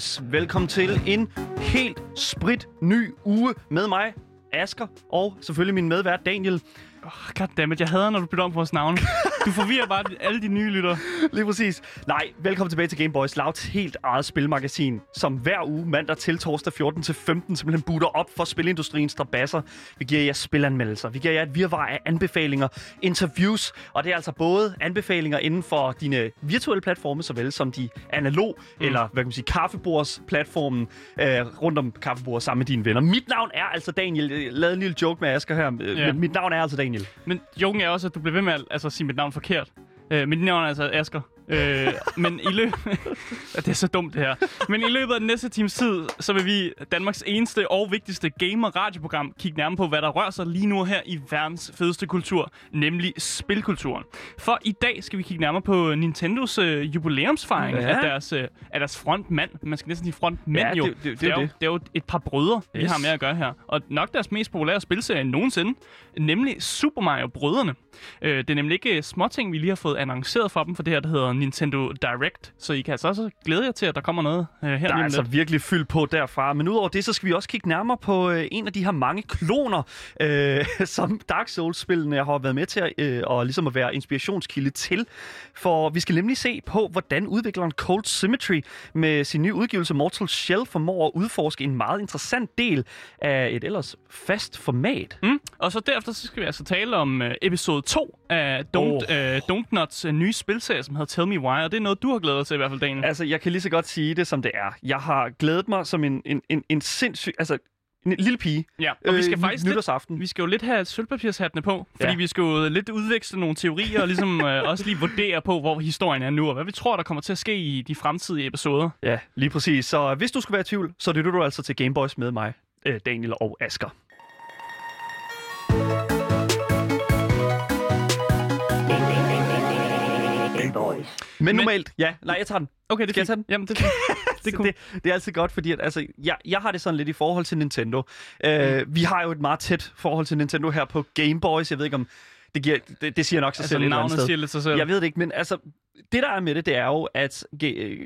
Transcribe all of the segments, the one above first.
Boys, velkommen til en helt sprit ny uge med mig, Asker, og selvfølgelig min medvært Daniel. Oh, goddammit, jeg hader, når du bytter om på vores navn. Du forvirrer bare alle de nye lytter. Lige præcis. Nej, velkommen tilbage til Game Boys, Louds helt eget spilmagasin, som hver uge mandag til torsdag 14 til 15 simpelthen butter op for spilindustriens strabasser. Vi giver jer spilanmeldelser, vi giver jer et virvar af anbefalinger, interviews, og det er altså både anbefalinger inden for dine virtuelle platforme, såvel som de analog, mm. eller hvad kan man sige, kaffebordsplatformen øh, rundt om kaffebordet sammen med dine venner. Mit navn er altså Daniel. Jeg lavede en lille joke med Asger her, øh, Ja. men mit navn er altså Daniel. Men joken er også, at du bliver ved med at altså, sige mit navn forkert. Øh, mit navn er altså Asker. Øh, men i løbet... det er så dumt, det her. Men i løbet af den næste times tid, så vil vi, Danmarks eneste og vigtigste gamer-radioprogram, kigge nærmere på, hvad der rører sig lige nu her i verdens fedeste kultur, nemlig spilkulturen. For i dag skal vi kigge nærmere på Nintendos øh, jubilæumsfejring Ja. af, deres, øh, af deres frontmand. Man skal næsten sige frontmænd Ja, jo. det- det- det det, er jo, det. er jo et par brødre, yes. vi har med at gøre her. Og nok deres mest populære spilserie nogensinde, nemlig Super Mario Brødrene. Øh, det er nemlig ikke småting, vi lige har fået annonceret for dem, for det her, der hedder Nintendo Direct. Så I kan altså også glæde jer til, at der kommer noget øh, her Der er altså lidt. virkelig fyldt på derfra. Men udover det, så skal vi også kigge nærmere på øh, en af de her mange kloner, øh, som Dark Souls-spillene har været med til at, øh, og ligesom at være inspirationskilde til. For vi skal nemlig se på, hvordan udvikleren Cold Symmetry med sin nye udgivelse Mortal Shell formår at udforske en meget interessant del af et ellers fast format. Mm. Og så derefter så skal vi altså tale om øh, episode 2 af Don't, oh. øh, Don't Nuts øh, nye spilserie, som hedder Tell Me Why. Og det er noget, du har glædet dig til i hvert fald, Daniel. Altså, jeg kan lige så godt sige det, som det er. Jeg har glædet mig som en, en, en, en sindssyg... Altså, en lille pige. Ja, og vi skal faktisk lidt, nytårsaften. vi skal jo lidt have sølvpapirshattene på, fordi ja. vi skal jo lidt udveksle nogle teorier, og ligesom øh, også lige vurdere på, hvor historien er nu, og hvad vi tror, der kommer til at ske i de fremtidige episoder. Ja, lige præcis. Så hvis du skulle være i tvivl, så lytter du altså til Gameboys med mig, øh, Daniel og Asker. Men, normalt, ja, nej, jeg tager den. Okay, det Skal jeg tage den? Jamen, det er fint. Det er cool. det, det er altid godt, fordi at, altså, jeg, jeg har det sådan lidt i forhold til Nintendo. Øh, vi har jo et meget tæt forhold til Nintendo her på Gameboys. Jeg ved ikke om... Det, giver, det, det siger nok sig Altså, selv et navnet sted. siger lidt sig selv. Jeg ved det ikke, men altså, det der er med det, det er jo, at øh,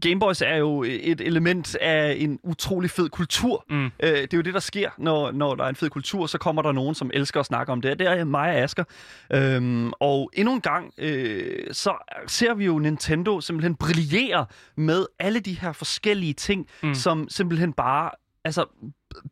Gameboys er jo et element af en utrolig fed kultur. Mm. Øh, det er jo det, der sker, når, når der er en fed kultur, så kommer der nogen, som elsker at snakke om det. Det er mig og Asger. Øhm, og endnu en gang, øh, så ser vi jo Nintendo simpelthen brillere med alle de her forskellige ting. Mm. som simpelthen bare altså,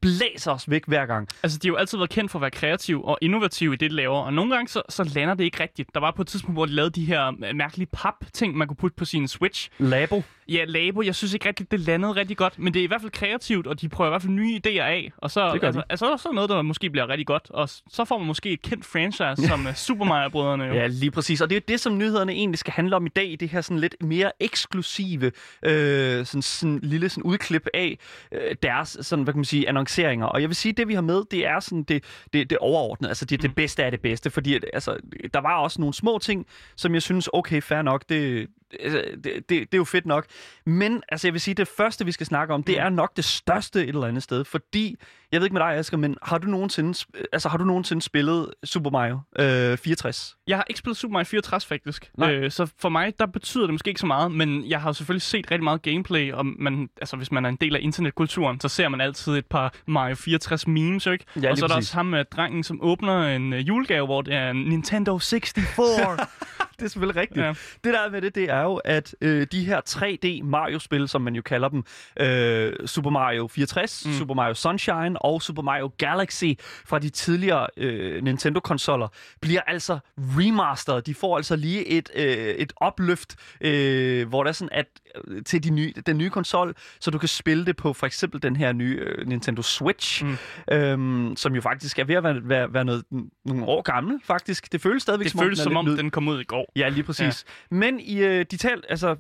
blæser os væk hver gang. Altså, de har jo altid været kendt for at være kreativ og innovativ i det, de laver, og nogle gange så, så lander det ikke rigtigt. Der var på et tidspunkt, hvor de lavede de her øh, mærkelige pap-ting, man kunne putte på sin Switch. Labo. Ja, Labo, jeg synes ikke rigtigt, det landede rigtig godt, men det er i hvert fald kreativt, og de prøver i hvert fald nye idéer af. Og så, Det gør altså, de. altså, så er noget, der måske bliver rigtig godt, og så får man måske et kendt franchise, som uh, Super Mario-brødrene jo. Ja, lige præcis. Og det er det, som nyhederne egentlig skal handle om i dag, i det her sådan lidt mere eksklusive øh, sådan, sådan lille sådan udklip af øh, deres sådan, hvad kan man sige, annonceringer. Og jeg vil sige, det vi har med, det er sådan det, det, det overordnede. Altså det, det bedste af det bedste. Fordi at, altså, der var også nogle små ting, som jeg synes, okay, fair nok, det, altså, det, det, det er jo fedt nok. Men altså, jeg vil sige, det første, vi skal snakke om, det er nok det største et eller andet sted. Fordi, jeg ved ikke med dig, Asger, men har du nogensinde, altså, har du nogensinde spillet Super Mario øh, 64? Jeg har ikke spillet Super Mario 64 faktisk, Nej. øh, så for mig, der betyder det måske ikke så meget, men jeg har selvfølgelig set rigtig meget gameplay, og man, altså, hvis man er en del af internetkulturen, så ser man altid et par Mario 64 memes, ikke? Ja, og så er der præcis. også ham med drengen, som åbner en uh, julegave, hvor det er en Nintendo 64. det er selvfølgelig rigtigt. Ja. Det der er med det, det er jo, at øh, de her 3D Mario-spil, som man jo kalder dem, øh, Super Mario 64, mm. Super Mario Sunshine og Super Mario Galaxy fra de tidligere øh, Nintendo-konsoller, bliver altså remasteret. De får altså lige et, øh, et opløft, øh, hvor der er sådan, at øh, til de nye, den nye konsol, så du kan spille det på for eksempel den her nye øh, Nintendo Switch, mm. øhm, som jo faktisk er ved at være, være, være noget, nogle år gammel, faktisk. Det føles stadigvæk det som føles er som om, den kom ud i går. Ja, lige præcis. Ja. Men i, øh, de tal, altså,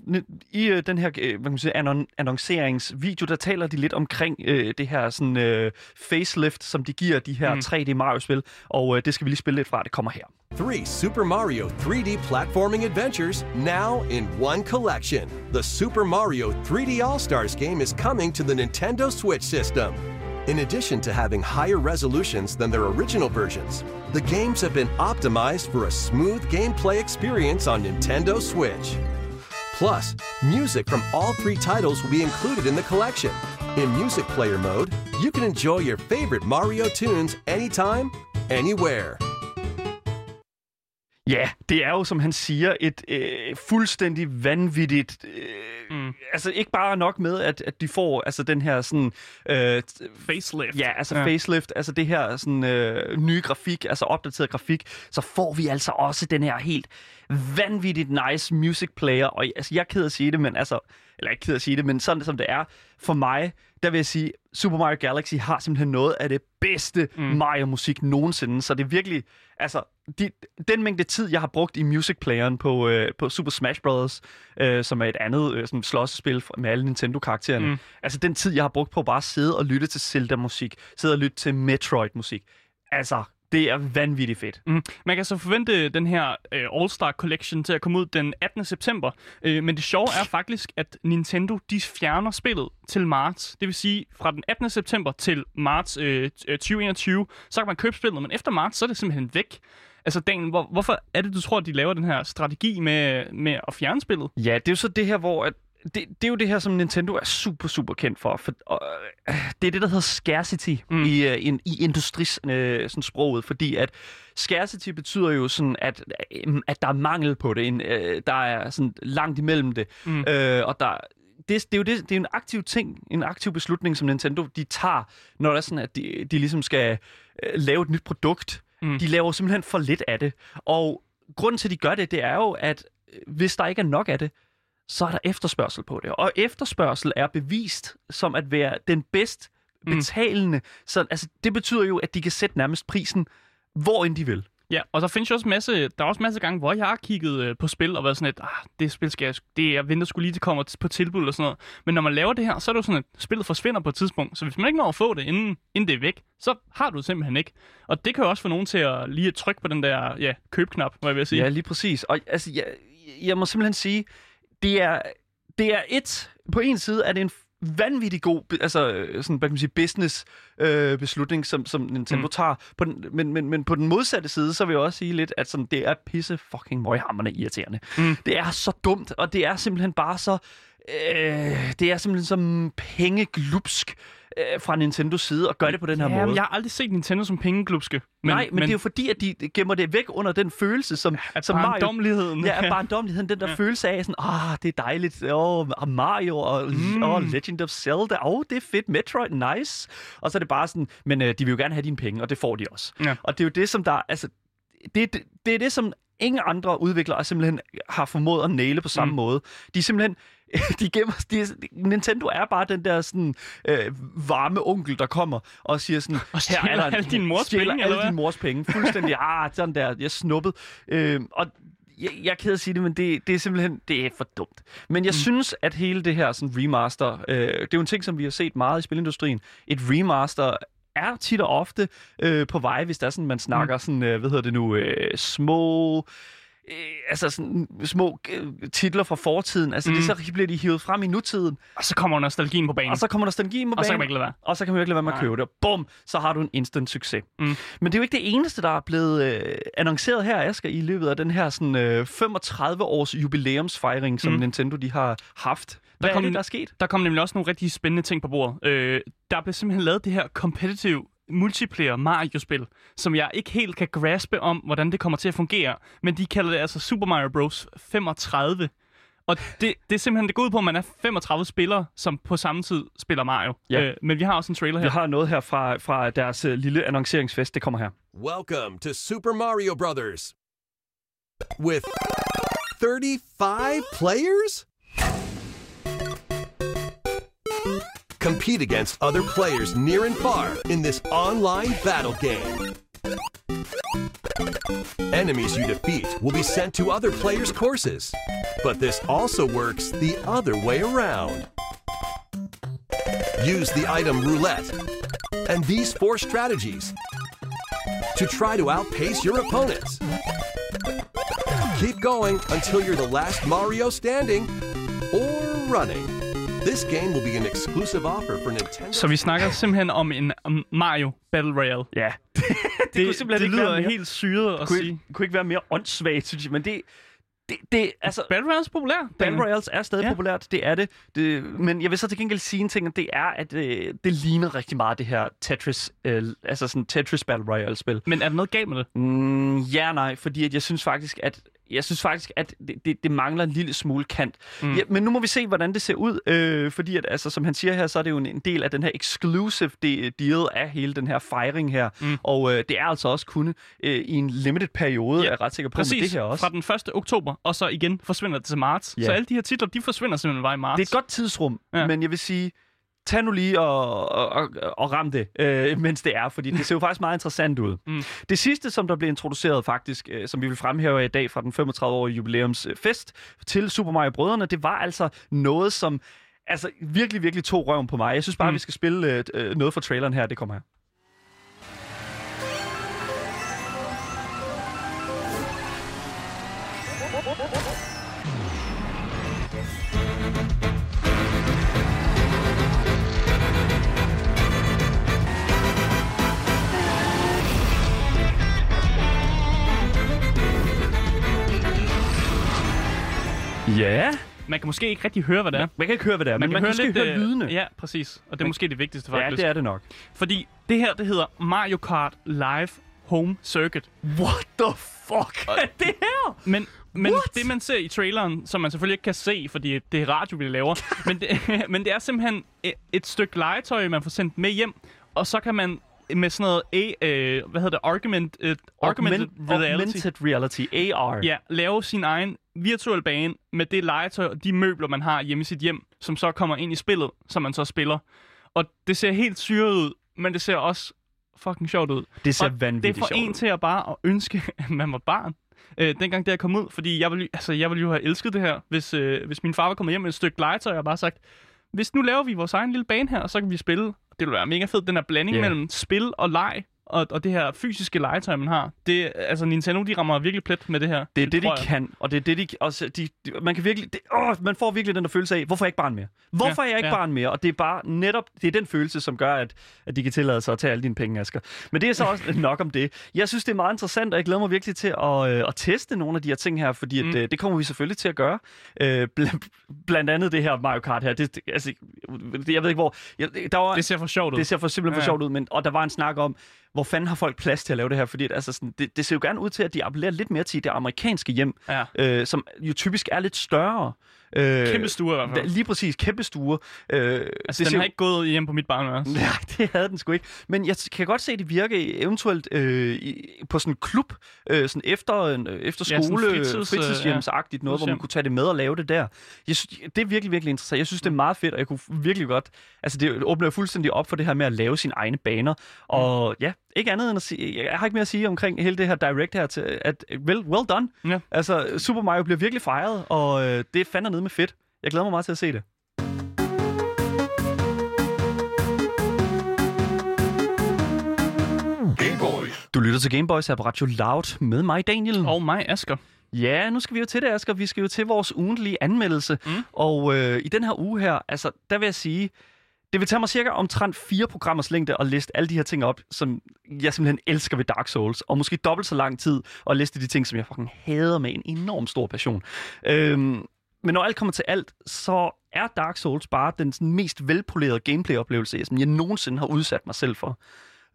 i øh, den her øh, hvad kan man sige, annon- annonceringsvideo, der taler de lidt omkring øh, det her sådan, øh, facelift, som de giver de her Mm. 3D Mario-spil. Og øh, det skal vi lige spille lidt fra. Det kommer her. Three Super Mario 3D platforming adventures now in one collection. The Super Mario 3D All Stars game is coming to the Nintendo Switch system. In addition to having higher resolutions than their original versions, the games have been optimized for a smooth gameplay experience on Nintendo Switch. Plus, music from all three titles will be included in the collection. In Music Player mode, you can enjoy your favorite Mario tunes anytime, anywhere. Ja, det er jo, som han siger, et øh, fuldstændig vanvittigt... Øh, mm. Altså, ikke bare nok med, at, at de får altså, den her sådan... Øh, Facelift. Ja, altså ja. facelift, altså det her sådan, øh, nye grafik, altså opdateret grafik, så får vi altså også den her helt vanvittigt nice music player. Og altså, jeg er ked at sige det, men altså... Eller ikke ked at sige det, men sådan som det er for mig, der vil jeg sige, Super Mario Galaxy har simpelthen noget af det bedste mm. Mario-musik nogensinde. Så det er virkelig... Altså, de, den mængde tid, jeg har brugt i Music Playeren på, øh, på Super Smash Bros., øh, som er et andet øh, sådan slåsspil med alle Nintendo-karaktererne. Mm. Altså, den tid, jeg har brugt på bare at sidde og lytte til Zelda-musik, sidde og lytte til Metroid-musik. Altså, det er vanvittigt fedt. Mm. Man kan så forvente den her øh, All-Star Collection til at komme ud den 18. september. Øh, men det sjove er faktisk, at Nintendo de fjerner spillet til marts. Det vil sige, fra den 18. september til marts øh, 2021, så kan man købe spillet, men efter marts, så er det simpelthen væk. Altså, Dan, hvor, hvorfor er det, du tror, at de laver den her strategi med, med at fjerne spillet? Ja, det er jo så det her, hvor at det, det er jo det her, som Nintendo er super, super kendt for. for og, øh, det er det, der hedder scarcity mm. i, i, i industris øh, sådan sproget, fordi at scarcity betyder jo sådan, at, øh, at der er mangel på det, en, øh, der er sådan langt imellem det, mm. øh, og der det, det, er jo det, det er en aktiv ting, en aktiv beslutning, som Nintendo de tager, når det er sådan, at de, de ligesom skal øh, lave et nyt produkt. Mm. De laver simpelthen for lidt af det. Og grunden til, at de gør det, det er jo, at hvis der ikke er nok af det, så er der efterspørgsel på det. Og efterspørgsel er bevist som at være den bedst betalende. Mm. Så altså, det betyder jo, at de kan sætte nærmest prisen, hvor end de vil. Ja, og så findes jo også masse, der er også masser af gange, hvor jeg har kigget øh, på spil og været sådan et, ah, det spil skal jeg, det jeg venter skulle lige til kommer på tilbud og sådan noget. Men når man laver det her, så er det jo sådan, at spillet forsvinder på et tidspunkt. Så hvis man ikke når at få det, inden, inden det er væk, så har du det simpelthen ikke. Og det kan jo også få nogen til at lige at trykke på den der ja, købknap, hvad jeg vil sige. Ja, lige præcis. Og altså, jeg, jeg må simpelthen sige, det er, det er et, på en side er det en vanvittig god altså, sådan, hvad kan man sige, business øh, beslutning, som, som Nintendo mm. tager. På den, men, men, men på den modsatte side, så vil jeg også sige lidt, at sådan, det er pisse fucking møghammerende irriterende. Mm. Det er så dumt, og det er simpelthen bare så... Øh, det er simpelthen som pengeglupsk øh, fra Nintendos side og gør det på den her ja, måde. jeg har aldrig set Nintendo som pengeglupske. Men, Nej, men, men, det er jo fordi, at de gemmer det væk under den følelse, som, at som Mario... domligheden. Ja, bare domligheden, den der ja. følelse af sådan, ah, det er dejligt, åh, oh, Mario og mm. oh, Legend of Zelda, åh, oh, det er fedt, Metroid, nice. Og så er det bare sådan, men øh, de vil jo gerne have dine penge, og det får de også. Ja. Og det er jo det, som der, altså, det, det, det er det, som ingen andre udviklere simpelthen har formået at næle på samme mm. måde. De er simpelthen de gemmer, de, Nintendo er bare den der sådan øh, varme onkel, der kommer og siger sådan, og her er der alle dine mors penge, alle dine mors penge. Fuldstændig, ah, sådan der, jeg snuppet. Øh, og jeg, jeg er ked af at sige det, men det, det er simpelthen det er for dumt. Men jeg mm. synes, at hele det her sådan remaster, øh, det er jo en ting, som vi har set meget i spilindustrien. Et remaster er tit og ofte øh, på vej, hvis der er sådan, man snakker mm. sådan, øh, hvad hedder det nu, øh, små øh, altså sådan små øh, titler fra fortiden. Altså, mm. det, så bliver de hivet frem i nutiden. Og så kommer nostalgien på banen. Og så kommer nostalgien på banen. Og så kan man ikke lade være. Og så kan man ikke lade være med at købe det. Bum! Så har du en instant succes. Mm. Men det er jo ikke det eneste, der er blevet øh, annonceret her, Asger, i løbet af den her sådan, øh, 35-års jubilæumsfejring, som mm. Nintendo de har haft. Hvad der kom, er det, der er sket? Der kom nemlig også nogle rigtig spændende ting på bordet. Øh, der blev simpelthen lavet det her competitive multiplayer Mario-spil, som jeg ikke helt kan graspe om, hvordan det kommer til at fungere. Men de kalder det altså Super Mario Bros. 35. Og det, det er simpelthen, det går ud på, at man er 35 spillere, som på samme tid spiller Mario. Ja. Øh, men vi har også en trailer her. Vi har noget her fra, fra deres uh, lille annonceringsfest. Det kommer her. Welcome to Super Mario Brothers. With 35 players? Compete against other players near and far in this online battle game. Enemies you defeat will be sent to other players' courses, but this also works the other way around. Use the item roulette and these four strategies to try to outpace your opponents. Keep going until you're the last Mario standing or running. This game will be an exclusive offer for Nintendo. Så vi snakker simpelthen om en Mario Battle Royale. Ja, det, det, det kunne simpelthen det ikke lyder være mere, helt syret at kunne, sige. ikke, kunne ikke være mere åndssvagt, synes jeg. Men det, det, det altså, Battle Royale er populær. Battle Royales er stadig ja. populært, det er det. det. Men jeg vil så til gengæld sige en ting, og det er, at øh, det ligner rigtig meget det her Tetris, øh, altså sådan Tetris Battle Royale-spil. Men er der noget galt med det? Mm, ja, nej, fordi at jeg synes faktisk, at jeg synes faktisk, at det, det, det mangler en lille smule kant. Mm. Ja, men nu må vi se, hvordan det ser ud, øh, fordi at, altså, som han siger her, så er det jo en, en del af den her exclusive de- deal af hele den her fejring her, mm. og øh, det er altså også kun øh, i en limited periode, Ja, er jeg ret sikker på med Præcis, det her også. fra den 1. oktober, og så igen forsvinder det til marts. Ja. Så alle de her titler, de forsvinder simpelthen bare i marts. Det er et godt tidsrum, ja. men jeg vil sige, tag nu lige og, og, og, ram det, øh, mens det er, fordi det ser jo faktisk meget interessant ud. Mm. Det sidste, som der blev introduceret faktisk, øh, som vi vil fremhæve i dag fra den 35-årige jubilæumsfest til Super Mario Brødrene, det var altså noget, som altså virkelig, virkelig tog røven på mig. Jeg synes bare, Mm. mm. vi skal spille øh, øh, noget fra traileren her. Det kommer her. Ja, Man kan måske ikke rigtig høre, hvad det er. man kan ikke høre, hvad det er, men man kan måske høre øh, lydene. Ja, præcis. Og det er Man- måske det vigtigste, ja, faktisk. det er det nok. Fordi det her, det hedder Mario Kart Live Home Circuit. What the fuck er det her? Men, men What? det, man ser i traileren, som man selvfølgelig ikke kan se, fordi det er radio, vi laver, men, det, men det er simpelthen et, et stykke legetøj, man får sendt med hjem, og så kan man med sådan noget, A, øh, hvad hedder det, argument, øh, augmented Augment- reality, Augmented reality, AR. ja, lave sin egen virtuel bane med det legetøj og de møbler, man har hjemme i sit hjem, som så kommer ind i spillet, som man så spiller. Og det ser helt syret ud, men det ser også fucking sjovt ud. Det ser Og vanvittigt Det får sjovt en ud. til at bare at ønske, at man var barn. Øh, dengang det her kom ud, fordi jeg ville, altså, jeg ville jo have elsket det her, hvis, øh, hvis min far var kommet hjem med et stykke legetøj og bare sagt, hvis nu laver vi vores egen lille bane her, og så kan vi spille. Det ville være mega fedt, den her blanding yeah. mellem spil og leg, og, og det her fysiske legetøj, man har. Det, altså, Nintendo, de rammer virkelig plet med det her. Det er det, de jeg. kan, og det er det, de... Også, de, de man kan virkelig... Det, åh, man får virkelig den der følelse af, hvorfor er jeg ikke barn mere? Hvorfor Ja, er jeg ikke ja. barn mere? Og det er bare netop... Det er den følelse, som gør, at, at de kan tillade sig at tage alle dine penge, Asger. Men det er så også nok om det. Jeg synes, det er meget interessant, og jeg glæder mig virkelig til at, øh, at teste nogle af de her ting her, fordi at, Mm. øh, det kommer vi selvfølgelig til at gøre. Øh, bl- blandt andet det her Mario Kart her. Det, det, altså, det, jeg ved ikke, hvor... Jeg, der var, Det ser for sjovt ud. det ser for simpelthen for Ja. sjovt ud, men, og der var en snak om, hvor fanden har folk plads til at lave det her? Fordi at, altså, sådan, det, det ser jo gerne ud til, at de appellerer lidt mere til det amerikanske hjem, Ja. øh, som jo typisk er lidt større. Øh, Kæmpe stue i hvert fald. Lige præcis, kæmpe stuer. Øh, Altså, den har ikke gået hjem på mit barnværelse. Nej, det havde den sgu ikke. Men jeg kan godt se, at det virker eventuelt øh, i, på sådan en klub, øh, sådan efter, en, øh, efter Ja, skole, ja, fritids, fritidshjemsagtigt, noget, hvor man kunne tage det med og lave det der. Jeg synes, det er virkelig, virkelig interessant. Jeg synes, det er meget fedt, og jeg kunne virkelig godt... Altså, det åbner fuldstændig op for det her med at lave sine egne baner. Og ja, ikke andet end at sige... Jeg har ikke mere at sige omkring hele det her direct her, til, at well, well done. Ja. Altså, Super Mario bliver virkelig fejret, og øh, det er fandme med fedt. Jeg glæder mig meget til at se det. Du lytter til Gameboys her på Radio Loud med mig, Daniel. Og mig, Asger. Ja, nu skal vi jo til det, Asger. Vi skal jo til vores ugentlige anmeldelse. Mm. Og øh, i den her uge her, altså, der vil jeg sige, det vil tage mig cirka omtrent fire programmers længde at liste alle de her ting op, som jeg simpelthen elsker ved Dark Souls. Og måske dobbelt så lang tid at liste de ting, som jeg fucking hader med en enorm stor passion. Øhm, men når alt kommer til alt, så er Dark Souls bare den sådan, mest velpolerede gameplay-oplevelse, jeg, som jeg nogensinde har udsat mig selv for.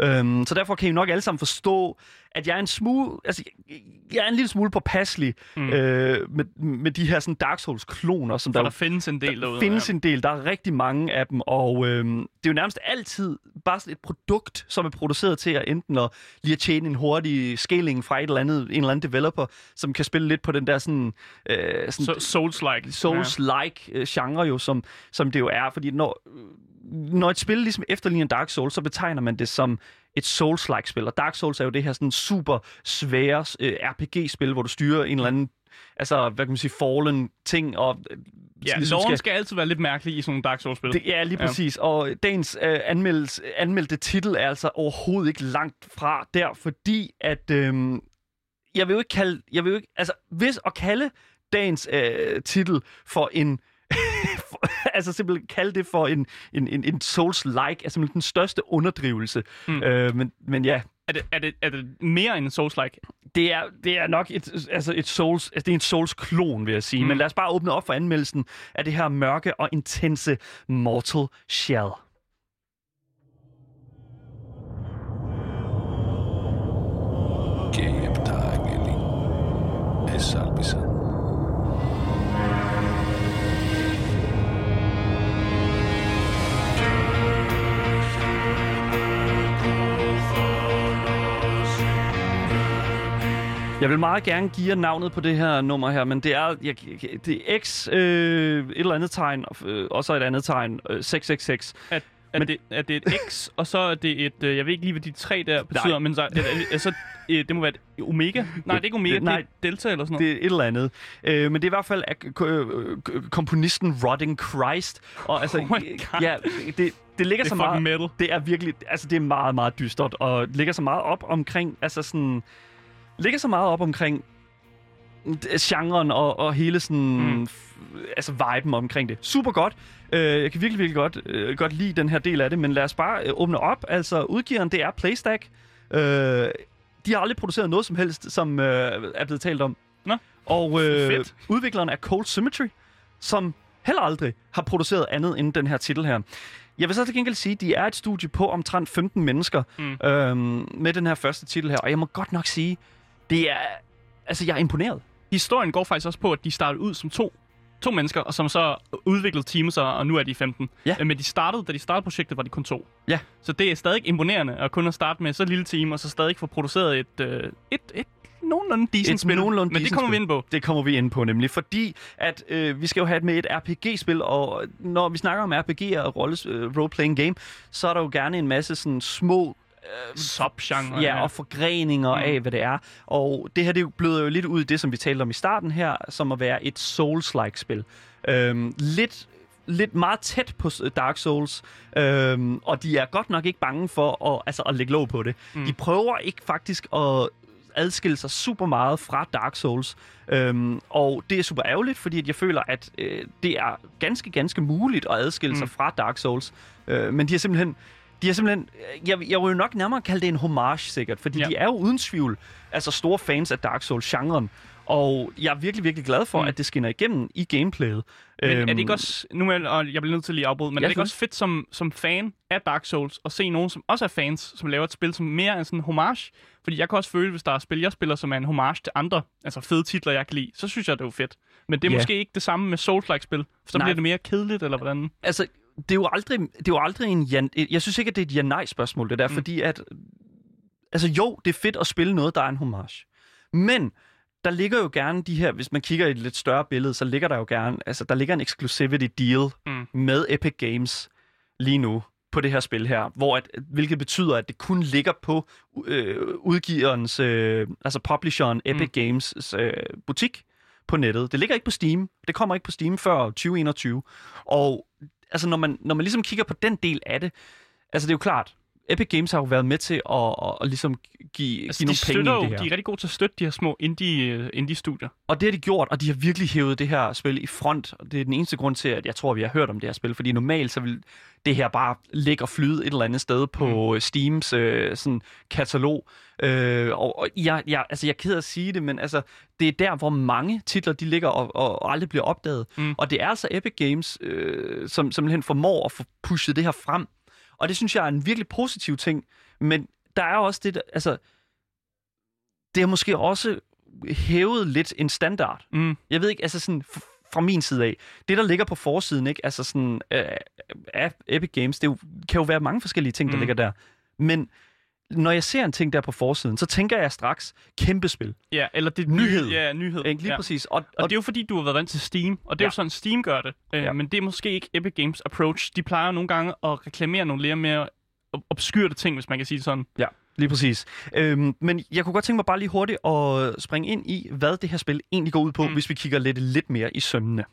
Øhm, så derfor kan I nok alle sammen forstå, at jeg er en smule, altså, jeg, er en lille smule påpasselig Mm. øh, med, med de her sådan Dark Souls-kloner, som For der, der findes en del der derude. findes en del. Der er rigtig mange af dem, og øhm, det er jo nærmest altid bare sådan et produkt, som er produceret til at enten at lige at tjene en hurtig scaling fra et eller andet, en eller anden developer, som kan spille lidt på den der sådan, øh, sådan Så, Souls-like. Souls-like øh, genre jo, som, som det jo er. Fordi når, når et spil ligesom efterligner Dark Souls, så betegner man det som et Souls-like spil. Og Dark Souls er jo det her sådan super svære øh, RPG-spil, hvor du styrer en eller anden altså, hvad kan man sige, fallen ting, og øh, Ja, ligesom loven skal altid være lidt mærkelig i sådan nogle Dark Souls-spil. det, ja, lige Ja. præcis. Og dagens øh, anmeldelse, anmeldte titel er altså overhovedet ikke langt fra der, fordi at øh, jeg vil jo ikke kalde, jeg vil jo ikke, altså hvis at kalde dagens øh, titel for en altså simpelthen kalde det for en, en, en, en Souls-like, er simpelthen den største underdrivelse. Mm. Øh, men, men ja, Er det, er, det, er det mere end en Souls-like? det er, det er nok et, altså et Souls, altså det er en Souls-klon, vil jeg sige. Mm. Men lad os bare åbne op for anmeldelsen af det her mørke og intense Mortal Shell. Keeptaageli. Essalpisa. Jeg vil meget gerne give jer navnet på det her nummer her, men det er, jeg, det er X, øh, et eller andet tegn, og øh, og så et andet tegn, øh, 666. Er, er, Men- det, er det et X, og så er det et... øh, Jeg ved ikke lige, hvad de tre der betyder, Nej. men så, er, er, er, så, øh, det må være et Omega? Nej, det er ikke Omega, det- nej. det er Delta eller sådan noget. Det er et eller andet. Øh, men det er i hvert fald øh, k- komponisten Rotting Christ. Og altså, Oh God. ja, det, det ligger Det så er meget... metal. Det er virkelig, altså det er meget, meget dystert, og ligger så meget op omkring, altså sådan, ligger så meget op omkring genren og, og hele sådan, Mm. mm. altså viben omkring det. Super godt. Øh, jeg kan virkelig, virkelig godt, øh, godt lide den her del af det, men lad os bare øh, åbne op. Altså, udgiveren, det er Playstack. Øh, de har aldrig produceret noget som helst, som øh, er blevet talt om. Nå, Og øh, fedt. udvikleren er Cold Symmetry, som heller aldrig har produceret andet end den her titel her. Jeg vil så til gengæld sige, at de er et studie på omtrent 15 mennesker Mm. øhm, med den her første titel her. Og jeg må godt nok sige, det er... Altså, jeg er imponeret. Historien går faktisk også på, at de startede ud som to to mennesker, og som så udviklede teamet sig, og nu er de 15. Ja. Øh, Men de startede, da de startede projektet, var de kun to. Ja. Så det er stadig imponerende at kunne starte med så lille team, og så stadig få produceret et, øh, et, et nogenlunde decent Et spil. nogenlunde Men det kommer vi spil. ind på. Det kommer vi ind på nemlig, fordi at øh, vi skal jo have med et RPG-spil, og når vi snakker om RPG og rolles, øh, role-playing game, så er der jo gerne en masse sådan små Subgenre. ja, og forgreninger mm. af, hvad det er. Og det her, det bløder jo lidt ud i det, som vi talte om i starten her, som at være et Souls-like spil. Øhm, lidt lidt meget tæt på Dark Souls, øhm, og de er godt nok ikke bange for at, altså, at lægge låg på det. Mm. De prøver ikke faktisk at adskille sig super meget fra Dark Souls, øhm, og det er super ærgerligt, fordi at jeg føler, at øh, det er ganske, ganske muligt at adskille mm. sig fra Dark Souls, øh, men de har simpelthen de har simpelthen, jeg, jeg vil jo nok nærmere kalde det en homage sikkert, fordi Ja. de er jo uden tvivl altså store fans af Dark Souls-genren, og jeg er virkelig, virkelig glad for, Mm. at det skinner igennem i gameplayet. Men er Øhm, det ikke også, nu er, og jeg bliver nødt til lige at afbryde, men Ja, er det ikke også fedt som, som fan af Dark Souls at se nogen, som også er fans, som laver et spil, som mere er sådan en homage? Fordi jeg kan også føle, hvis der er spil, jeg spiller, som er en homage til andre, altså fede titler, jeg kan lide, så synes jeg, det er jo fedt. Men det er Ja. måske ikke det samme med Souls-like-spil, for så Nej. bliver det mere kedeligt, eller hvordan? altså, det er jo aldrig, det er jo aldrig en ja, jeg synes ikke, at det er et ja-nej-spørgsmål, det der, mm. fordi at, altså jo, det er fedt at spille noget, der er en homage. Men der ligger jo gerne de her, hvis man kigger i et lidt større billede, så ligger der jo gerne, altså der ligger en exclusivity deal Mm. mm. med Epic Games lige nu på det her spil her, hvor at, hvilket betyder, at det kun ligger på øh, udgiverens, øh, altså publisheren Epic mm. Games øh, butik på nettet. Det ligger ikke på Steam. Det kommer ikke på Steam før 2021. Og altså, når man, når man ligesom kigger på den del af det, altså det er jo klart, Epic Games har jo været med til at, at, at ligesom give, Altså, give nogle penge i det her. de er rigtig gode til at støtte de her små indie, øh, indie-studier. Og det har de gjort, og de har virkelig hævet det her spil i front. Og det er den eneste grund til, at jeg tror, vi har hørt om det her spil. Fordi normalt så vil det her bare ligge og flyde et eller andet sted på mm. Steams øh, sådan katalog. Øh, og og jeg, jeg, altså, jeg er ked af at sige det, men altså, det er der, hvor mange titler de ligger og, og, og aldrig bliver opdaget. Mm. Og det er altså Epic Games, øh, som simpelthen formår at få pushet det her frem. Og det synes jeg er en virkelig positiv ting. Men der er også det, der, altså, det har måske også hævet lidt en standard. Mm. Jeg ved ikke, altså sådan fra min side af, det der ligger på forsiden, ikke, altså sådan øh, af Epic Games, det jo, kan jo være mange forskellige ting, der Mm. ligger der. Men når jeg ser en ting der på forsiden, så tænker jeg straks kæmpe spil. Ja, eller det Nyhed. Ja, nyhed. Ikke? Lige ja. præcis. Og, Og det er jo fordi, du har været vant til Steam, og det er Ja. jo sådan, Steam gør det. Øh, Ja. Men det er måske ikke Epic Games approach. De plejer nogle gange at reklamere nogle lidt mere ob- obskyrte ting, hvis man kan sige det sådan. Ja, lige præcis. Øhm, men jeg kunne godt tænke mig bare lige hurtigt at springe ind i, hvad det her spil egentlig går ud på, mm. hvis vi kigger lidt, lidt mere i sømmene.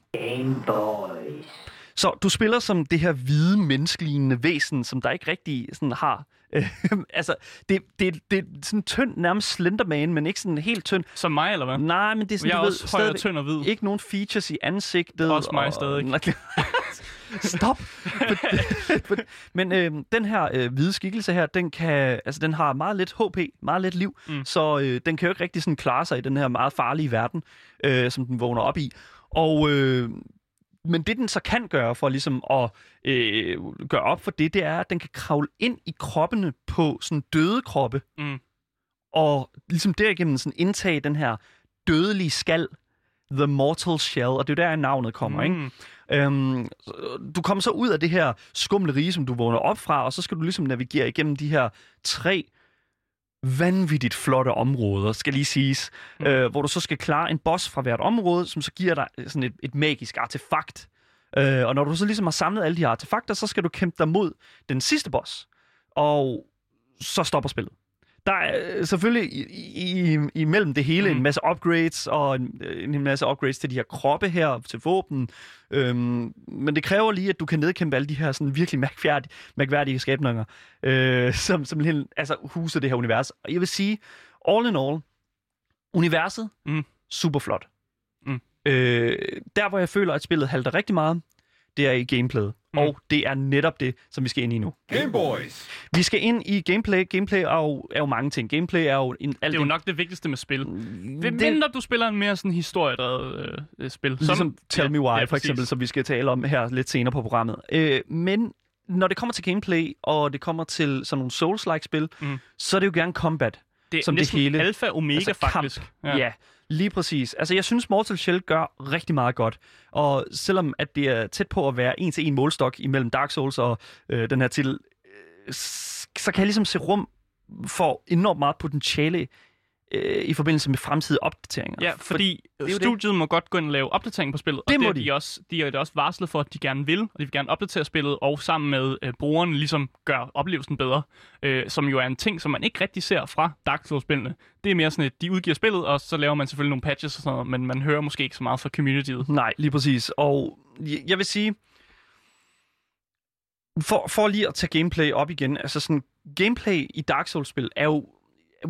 Så du spiller som det her hvide, menneskelignende væsen, som der ikke rigtig sådan har... Øh, altså, det, det, det er sådan tynd, nærmest Slenderman, men ikke sådan helt tynd. Som mig, eller hvad? Nej, men det er sådan, Jeg er du også ved, høj og tynd og hvid. Ikke nogen features i ansigtet. Også mig og, stadig. Stop! Men øh, den her øh, hvide skikkelse her, den, kan, altså, den har meget lidt HP, meget lidt liv, mm. så øh, den kan jo ikke rigtig sådan klare sig i den her meget farlige verden, øh, som den vågner op i. Og øh, men det, den så kan gøre for ligesom at øh, gøre op for det, det er, at den kan kravle ind i kroppene på sådan døde kroppe, Mm. og ligesom derigennem sådan indtage den her dødelige skal, The Mortal Shell, og det er jo der, navnet kommer, ikke? Mm. Øhm, du kommer så ud af det her skumle rige, som du vågner op fra, og så skal du ligesom navigere igennem de her tre vanvittigt flotte områder, skal lige siges, mm. øh, hvor du så skal klare en boss fra hvert område, som så giver dig sådan et, et magisk artefakt. Øh, og når du så ligesom har samlet alle de artefakter, så skal du kæmpe dig mod den sidste boss, og så stopper spillet. Der er øh, selvfølgelig i, i, imellem det hele mm. en masse upgrades, og en, en masse upgrades til de her kroppe her, til våben. Øhm, men det kræver lige, at du kan nedkæmpe alle de her sådan virkelig mærkværdige, mærkværdige skabninger, øh, som, som lige, altså, huser det her univers. Og jeg vil sige, all in all, universet, Mm. super flot. Mm. Øh, der, hvor jeg føler, at spillet halter rigtig meget, det er i gameplayet. Mm. Og det er netop det, som vi skal ind i nu. Game Boys. Vi skal ind i gameplay. Gameplay er jo, er jo mange ting. Gameplay er jo en, alt Det er jo nok det vigtigste med spil. Det mindre du spiller en mere sådan historiedrevet øh, spil. Ligesom Tell Me Why, ja, for præcis. eksempel, som vi skal tale om her lidt senere på programmet. Øh, men når det kommer til gameplay, og det kommer til sådan nogle Souls-like spil, Mm. så er det jo gerne combat. Det er som det næsten hele. alfa omega, altså faktisk. Kamp. Ja. ja, lige præcis. Altså, jeg synes, Mortal Shell gør rigtig meget godt. Og selvom at det er tæt på at være en til en målstok imellem Dark Souls og øh, den her til, øh, så kan jeg ligesom se rum for enormt meget potentiale øh, i forbindelse med fremtidige opdateringer. Ja, fordi er jo det. studiet må godt gå ind og lave opdatering på spillet. Det og må er de. de. Også, de er jo også varslet for, at de gerne vil, og de vil gerne opdatere spillet, og sammen med øh, brugeren ligesom gør oplevelsen bedre. Øh, som jo er en ting, som man ikke rigtig ser fra Dark Souls-spillene. Det er mere sådan, at de udgiver spillet, og så laver man selvfølgelig nogle patches og sådan noget, men man hører måske ikke så meget fra communityet. Nej, lige præcis. Og jeg- jeg vil sige, for, for lige at tage gameplay op igen, altså sådan, gameplay i Dark Souls-spil er jo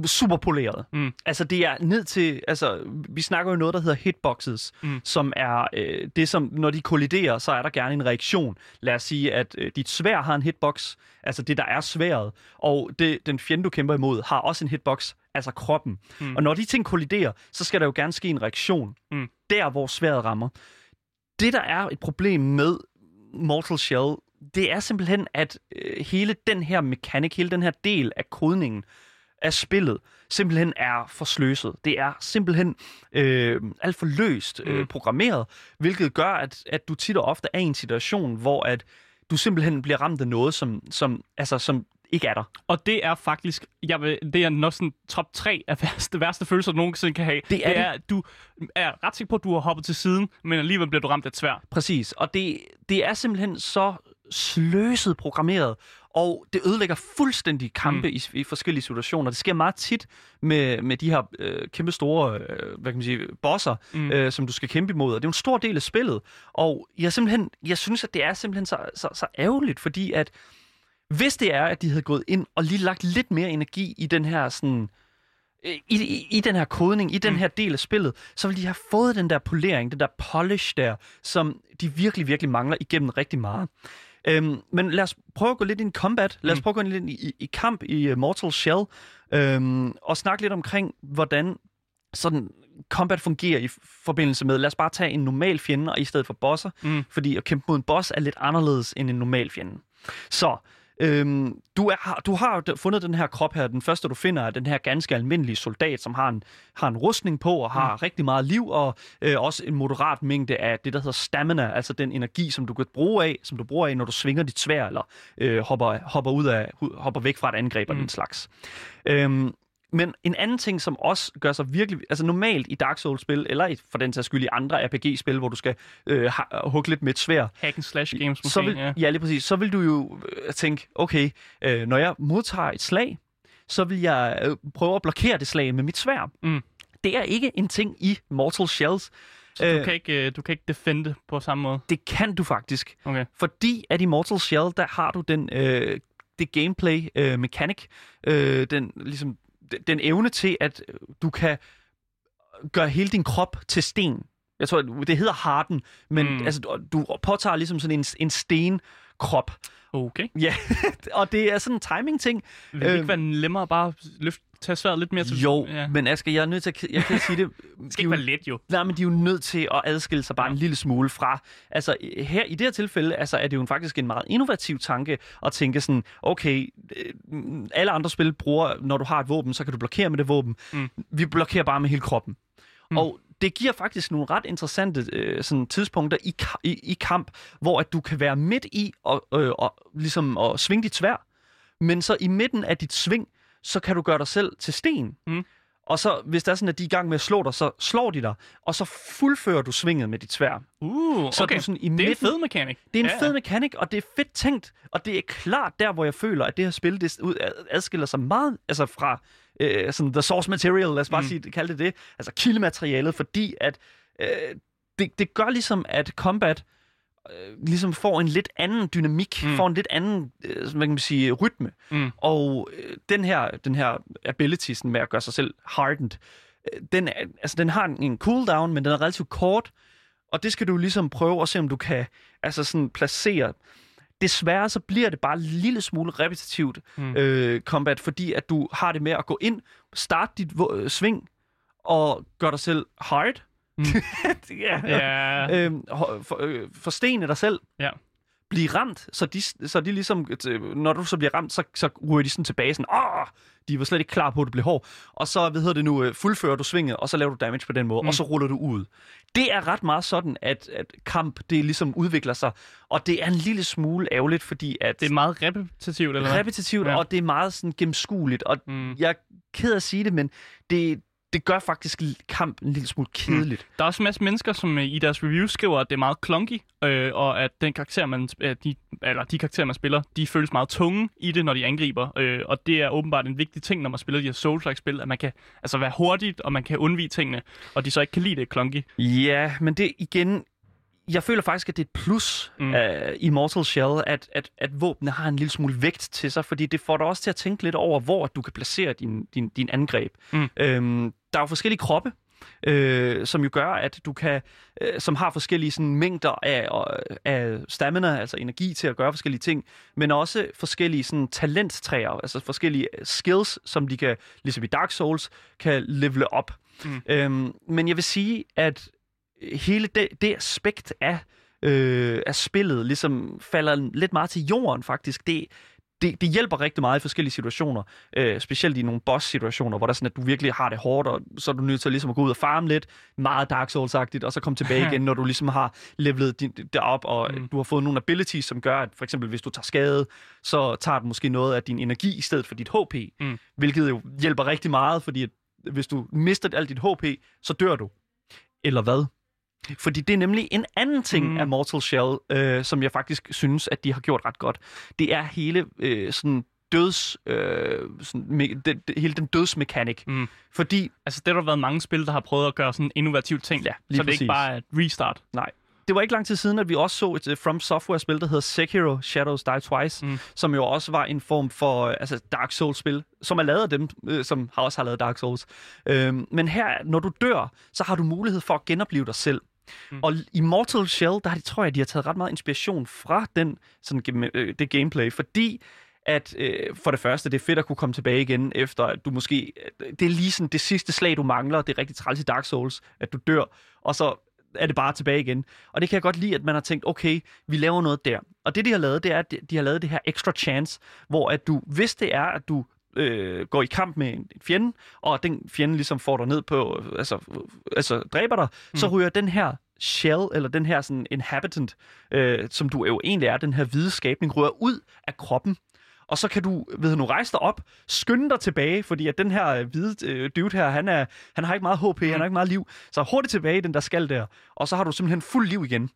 super poleret. Mm. Altså det er ned til, altså vi snakker jo noget, der hedder hitboxes, Mm. som er øh, det, som når de kolliderer, så er der gerne en reaktion. Lad os sige, at øh, dit svær har en hitbox, altså det, der er sværet, og det, den fjende, du kæmper imod, har også en hitbox, altså kroppen. Mm. Og når de ting kolliderer, så skal der jo gerne ske en reaktion. Mm. Der, hvor sværet rammer. Det, der er et problem med Mortal Shell, det er simpelthen, at øh, hele den her mekanik, hele den her del af kodningen af spillet, simpelthen er for sløset. Det er simpelthen øh, alt for løst øh, Mm. programmeret, hvilket gør, at, at du tit og ofte er i en situation, hvor at du simpelthen bliver ramt af noget, som, som, altså, som ikke er der. Og det er faktisk, jeg vil, det er nok sådan top 3 af værste, værste følelser, du nogensinde kan have. Det er det. er at du er ret sikker på, at du har hoppet til siden, men alligevel bliver du ramt af et svær. Præcis, og det, det er simpelthen så sløset programmeret, og det ødelægger fuldstændig kampe mm. i, i forskellige situationer. Det sker meget tit med, med de her øh, kæmpe store øh, hvad kan man sige, bosser, mm. Øh, som du skal kæmpe imod. Og det er en stor del af spillet. Og jeg, simpelthen, jeg synes, at det er simpelthen så, så, så ærgerligt, fordi at hvis det er, at de havde gået ind og lige lagt lidt mere energi i den her sådan øh, i, i, i den her kodning, i den Mm. her del af spillet, så ville de have fået den der polering, den der polish der, som de virkelig, virkelig mangler igennem rigtig meget. Øhm, men lad os prøve at gå lidt ind i combat. Lad os Mm. prøve at gå lidt i, i, i kamp i uh, Mortal Shell, øhm, og snakke lidt omkring, hvordan sådan combat fungerer i forbindelse med, lad os bare tage en normal fjende, og i stedet for bosser, Mm. fordi at kæmpe mod en boss er lidt anderledes end en normal fjende. Så, øhm, du, er, du har fundet den her krop her. Den første, du finder, er den her ganske almindelige soldat, som har en, har en rustning på og har mm. rigtig meget liv, og øh, også en moderat mængde af det, der hedder stamina, altså den energi, som du kan bruge af, som du bruger af, når du svinger dit svær, eller øh, hopper, hopper, ud af, hopper væk fra et angreb mm. Mm. den slags. Øhm, men en anden ting, som også gør sig virkelig... Altså normalt i Dark Souls-spil, eller i, for den sags skyld i andre RPG-spil, hvor du skal øh, hugge lidt med et svær, Hack and slash games måske. så vil, ja. ja. lige præcis. Så vil du jo øh, tænke, okay, øh, når jeg modtager et slag, så vil jeg øh, prøve at blokere det slag med mit svær. Mm. Det er ikke en ting i Mortal Shells. Så Øh. du, kan ikke, øh, du kan ikke defende på samme måde. Det kan du faktisk. Okay. Fordi at i Mortal Shell, der har du den, øh, det gameplay øh, mechanic, øh, den, ligesom, den, evne til, at du kan gøre hele din krop til sten. Jeg tror, det hedder harden, men Mm. altså, du, du påtager ligesom sådan en, en stenkrop. Okay. Ja, og det er sådan en timing-ting. Vil det ikke Øhm. være nemmere bare at løfte, tage sværet lidt mere til... Jo, Ja. ja. men Asger, jeg er nødt til at, jeg kan sige det. Det skal ikke være let, jo. Nej, men de er jo nødt til at adskille sig bare en lille smule fra... Altså, her i det her tilfælde altså, er det jo faktisk en meget innovativ tanke at tænke sådan, okay, øh, alle andre spil bruger, når du har et våben, så kan du blokere med det våben. Mm. Vi blokerer bare med hele kroppen. Mm. Og det giver faktisk nogle ret interessante øh, sådan, tidspunkter i, i, i kamp, hvor at du kan være midt i og, øh, og ligesom at svinge dit svær, men så i midten af dit sving, så kan du gøre dig selv til sten. Mm. Og så, hvis det er sådan, at de er i gang med at slå dig, så slår de dig, og så fuldfører du svinget med dit svær. Uh, Så okay. du sådan i det er en midten. fed mekanik. Det er en Ja, fed mekanik, og det er fedt tænkt, og det er klart der, hvor jeg føler, at det her spil det ud- adskiller sig meget altså fra øh, sådan the source material, lad os bare mm. sige, kalde det det, altså kildematerialet, fordi at øh, det, det gør ligesom, at combat øh, ligesom får en lidt anden dynamik, Mm. får en lidt anden, øh, hvad kan man sige, rytme. Mm. Og øh, den her, den her ability sådan med at gøre sig selv hardened, øh, den, er, altså, den har en, en cooldown, men den er relativt kort, og det skal du ligesom prøve at se, om du kan altså sådan placere. Desværre så bliver det bare en lille smule repetitivt Mm. øh, combat, fordi at du har det med at gå ind, starte dit øh, sving, og gøre dig selv hard. Mm. ja. Ja. Øhm, for, øh, forstene dig selv. Ja. Blive ramt, så de, så de ligesom, når du så bliver ramt, så, så ryger de sådan tilbage, sådan, åh, de var slet ikke klar på, at du blev hård. Og så, hvad hedder det nu, øh, fuldfører du svinget, og så laver du damage på den måde, Mm. mm. og så ruller du ud. Det er ret meget sådan, at, at kamp, det ligesom udvikler sig, og det er en lille smule ærgerligt, fordi at Det er meget repetitivt, eller hvad? repetitivt, Ja. ja. og det er meget sådan gennemskueligt, og Mm. jeg er ked af at sige det, men det, det gør faktisk kamp en lille smule kedeligt. Der er også en masse mennesker, som øh, i deres review skriver, at det er meget clunky, øh, og at den karakter, man, øh, de, eller de karakterer, man spiller, de føles meget tunge i det, når de angriber. Øh, og det er åbenbart en vigtig ting, når man spiller de her Souls-like-spil, at man kan altså være hurtigt, og man kan undvige tingene, og de så ikke kan lide det clunky. Ja, men det igen... Jeg føler faktisk, at det er et plus Mm. uh, i Mortal Shell, at, at, at våbnene har en lille smule vægt til sig, fordi det får dig også til at tænke lidt over, hvor du kan placere din, din, din angreb. Mm. Øhm, der er jo forskellige kroppe, øh, som jo gør, at du kan, øh, som har forskellige sådan, mængder af, af stamina, altså energi til at gøre forskellige ting, men også forskellige sådan, talenttræer, altså forskellige skills, som de kan, ligesom i Dark Souls, kan levele op. Mm. Øhm, men jeg vil sige, at hele det, det aspekt af, øh, af spillet ligesom falder lidt meget til jorden faktisk. Det, det, det hjælper rigtig meget i forskellige situationer, øh, specielt i nogle boss-situationer, hvor der er sådan, at du virkelig har det hårdt, og så er du nødt til at, ligesom at gå ud og farme lidt, meget Dark Souls-agtigt, og så komme tilbage igen, når du ligesom har levelet din, det op, og Mm. du har fået nogle abilities, som gør, at for eksempel hvis du tager skade, så tager du måske noget af din energi i stedet for dit HP, Mm. hvilket jo hjælper rigtig meget, fordi at hvis du mister alt dit HP, så dør du. Eller hvad? Fordi det er nemlig en anden ting Mm. af Mortal Shell, øh, som jeg faktisk synes, at de har gjort ret godt. Det er hele øh, sådan døds, øh, sådan, me, det, det, hele den dødsmekanik. Mm. Fordi, Altså, det har der været mange spil, der har prøvet at gøre sådan en innovativ ting, Ja, så lige det er ikke bare et restart. nej, det var ikke lang tid siden, at vi også så et uh, From Software-spil, der hedder Sekiro Shadows Die Twice, Mm. mm. som jo også var en form for øh, altså Dark Souls-spil, som er lavet af dem, øh, som har også har lavet Dark Souls. Øhm, men her, når du dør, så har du mulighed for at genopleve dig selv. Mm. Og i Mortal Shell, der har de, tror jeg, de har taget ret meget inspiration fra den, sådan, øh, det gameplay, fordi at øh, for det første, det er fedt at kunne komme tilbage igen, efter at du måske... Øh, det er lige sådan det sidste slag, du mangler. Det er rigtig træls i Dark Souls, at du dør, og så er det bare tilbage igen. Og det kan jeg godt lide, at man har tænkt, okay, vi laver noget der. Og det, de har lavet, det er, at de- de har lavet det her extra chance, hvor at du, hvis det er, at du øh, går i kamp med en, en fjende, og den fjende ligesom får dig ned på, altså, altså dræber dig, mm. så ryger den her shell, eller den her sådan inhabitant, øh, som du jo egentlig er, den her hvide skabning, ryger ud af kroppen. Og så kan du, ved nu, rejse dig op, skynde dig tilbage, fordi at den her øh, hvide øh, dude her, han, er, han har ikke meget HP, mm. han har ikke meget liv. Så hurtigt tilbage i den der skal der, og så har du simpelthen fuld liv igen.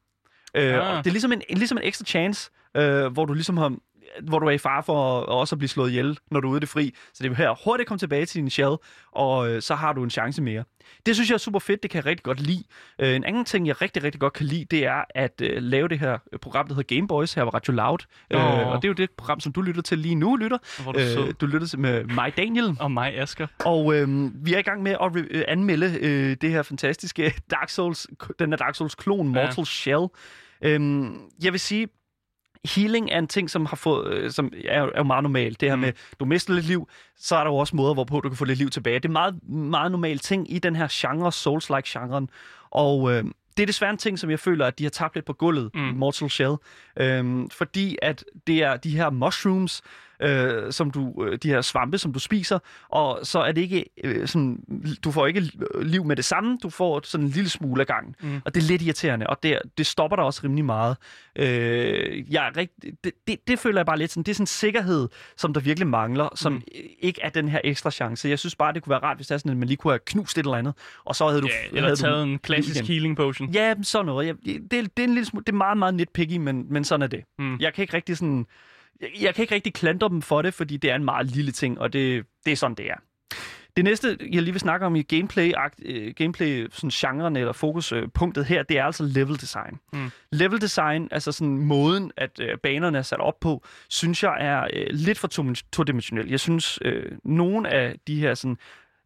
Øh, Ah. og det er ligesom en, en, ligesom en ekstra chance, øh, hvor du ligesom har hvor du er i fare for også at blive slået ihjel, når du er ude i det fri. Så det er her hurtigt komme tilbage til din shell, og øh, så har du en chance mere. Det synes jeg er super fedt, det kan jeg rigtig godt lide. Øh, en anden ting, jeg rigtig, rigtig godt kan lide, det er at øh, lave det her program, der hedder Game Boys her på Radio Loud. Øh, Åh. og det er jo det program, som du lytter til lige nu, lytter. Hvor du. Øh, du lytter til med mig, Daniel. Og mig, Asger. Og øh, vi er i gang med at re- anmelde øh, det her fantastiske Dark Souls, den her Dark Souls-klon, Mortal ja. Shell. Øhm, jeg vil sige, healing er en ting, som har fået, øh, som er, er jo meget normalt. Det her Mm. med, du mister lidt liv, så er der jo også måder, hvorpå du kan få lidt liv tilbage. Det er meget, meget normal ting i den her genre, Souls-like genren. Og øh, det er desværre en ting, som jeg føler, at de har tabt lidt på gulvet. Mm. i Mortal Shell. Øhm, fordi at det er de her mushrooms, øh, som du, øh, de her svampe, som du spiser, og så er det ikke øh, sådan, du får ikke liv med det samme, du får sådan en lille smule af gangen. Mm. Og det er lidt irriterende, og det, det stopper dig også rimelig meget. Øh, jeg er rigt, det, det, det føler jeg bare lidt sådan, det er sådan en sikkerhed, som der virkelig mangler, som Mm. ikke er den her ekstra chance. Jeg synes bare, det kunne være rart, hvis det er sådan, at man lige kunne have knust et eller andet, og så havde du... Ja, eller havde taget du en klassisk igen. healing potion. Ja, sådan noget. Jeg, det, det, er en lille smule, det er meget, meget nitpicky, men, men sådan er det. Mm. Jeg kan ikke rigtig sådan... Jeg, jeg kan ikke rigtig klandre dem for det, fordi det er en meget lille ting, og det, det er sådan, det er. Det næste, jeg lige vil snakke om i gameplay, øh, gameplay sådan genren eller fokuspunktet her, det er altså level design. Mm. Level design, altså sådan måden, at øh, banerne er sat op på, synes jeg er øh, lidt for to- todimensionel. Jeg synes, øh, nogle af de her sådan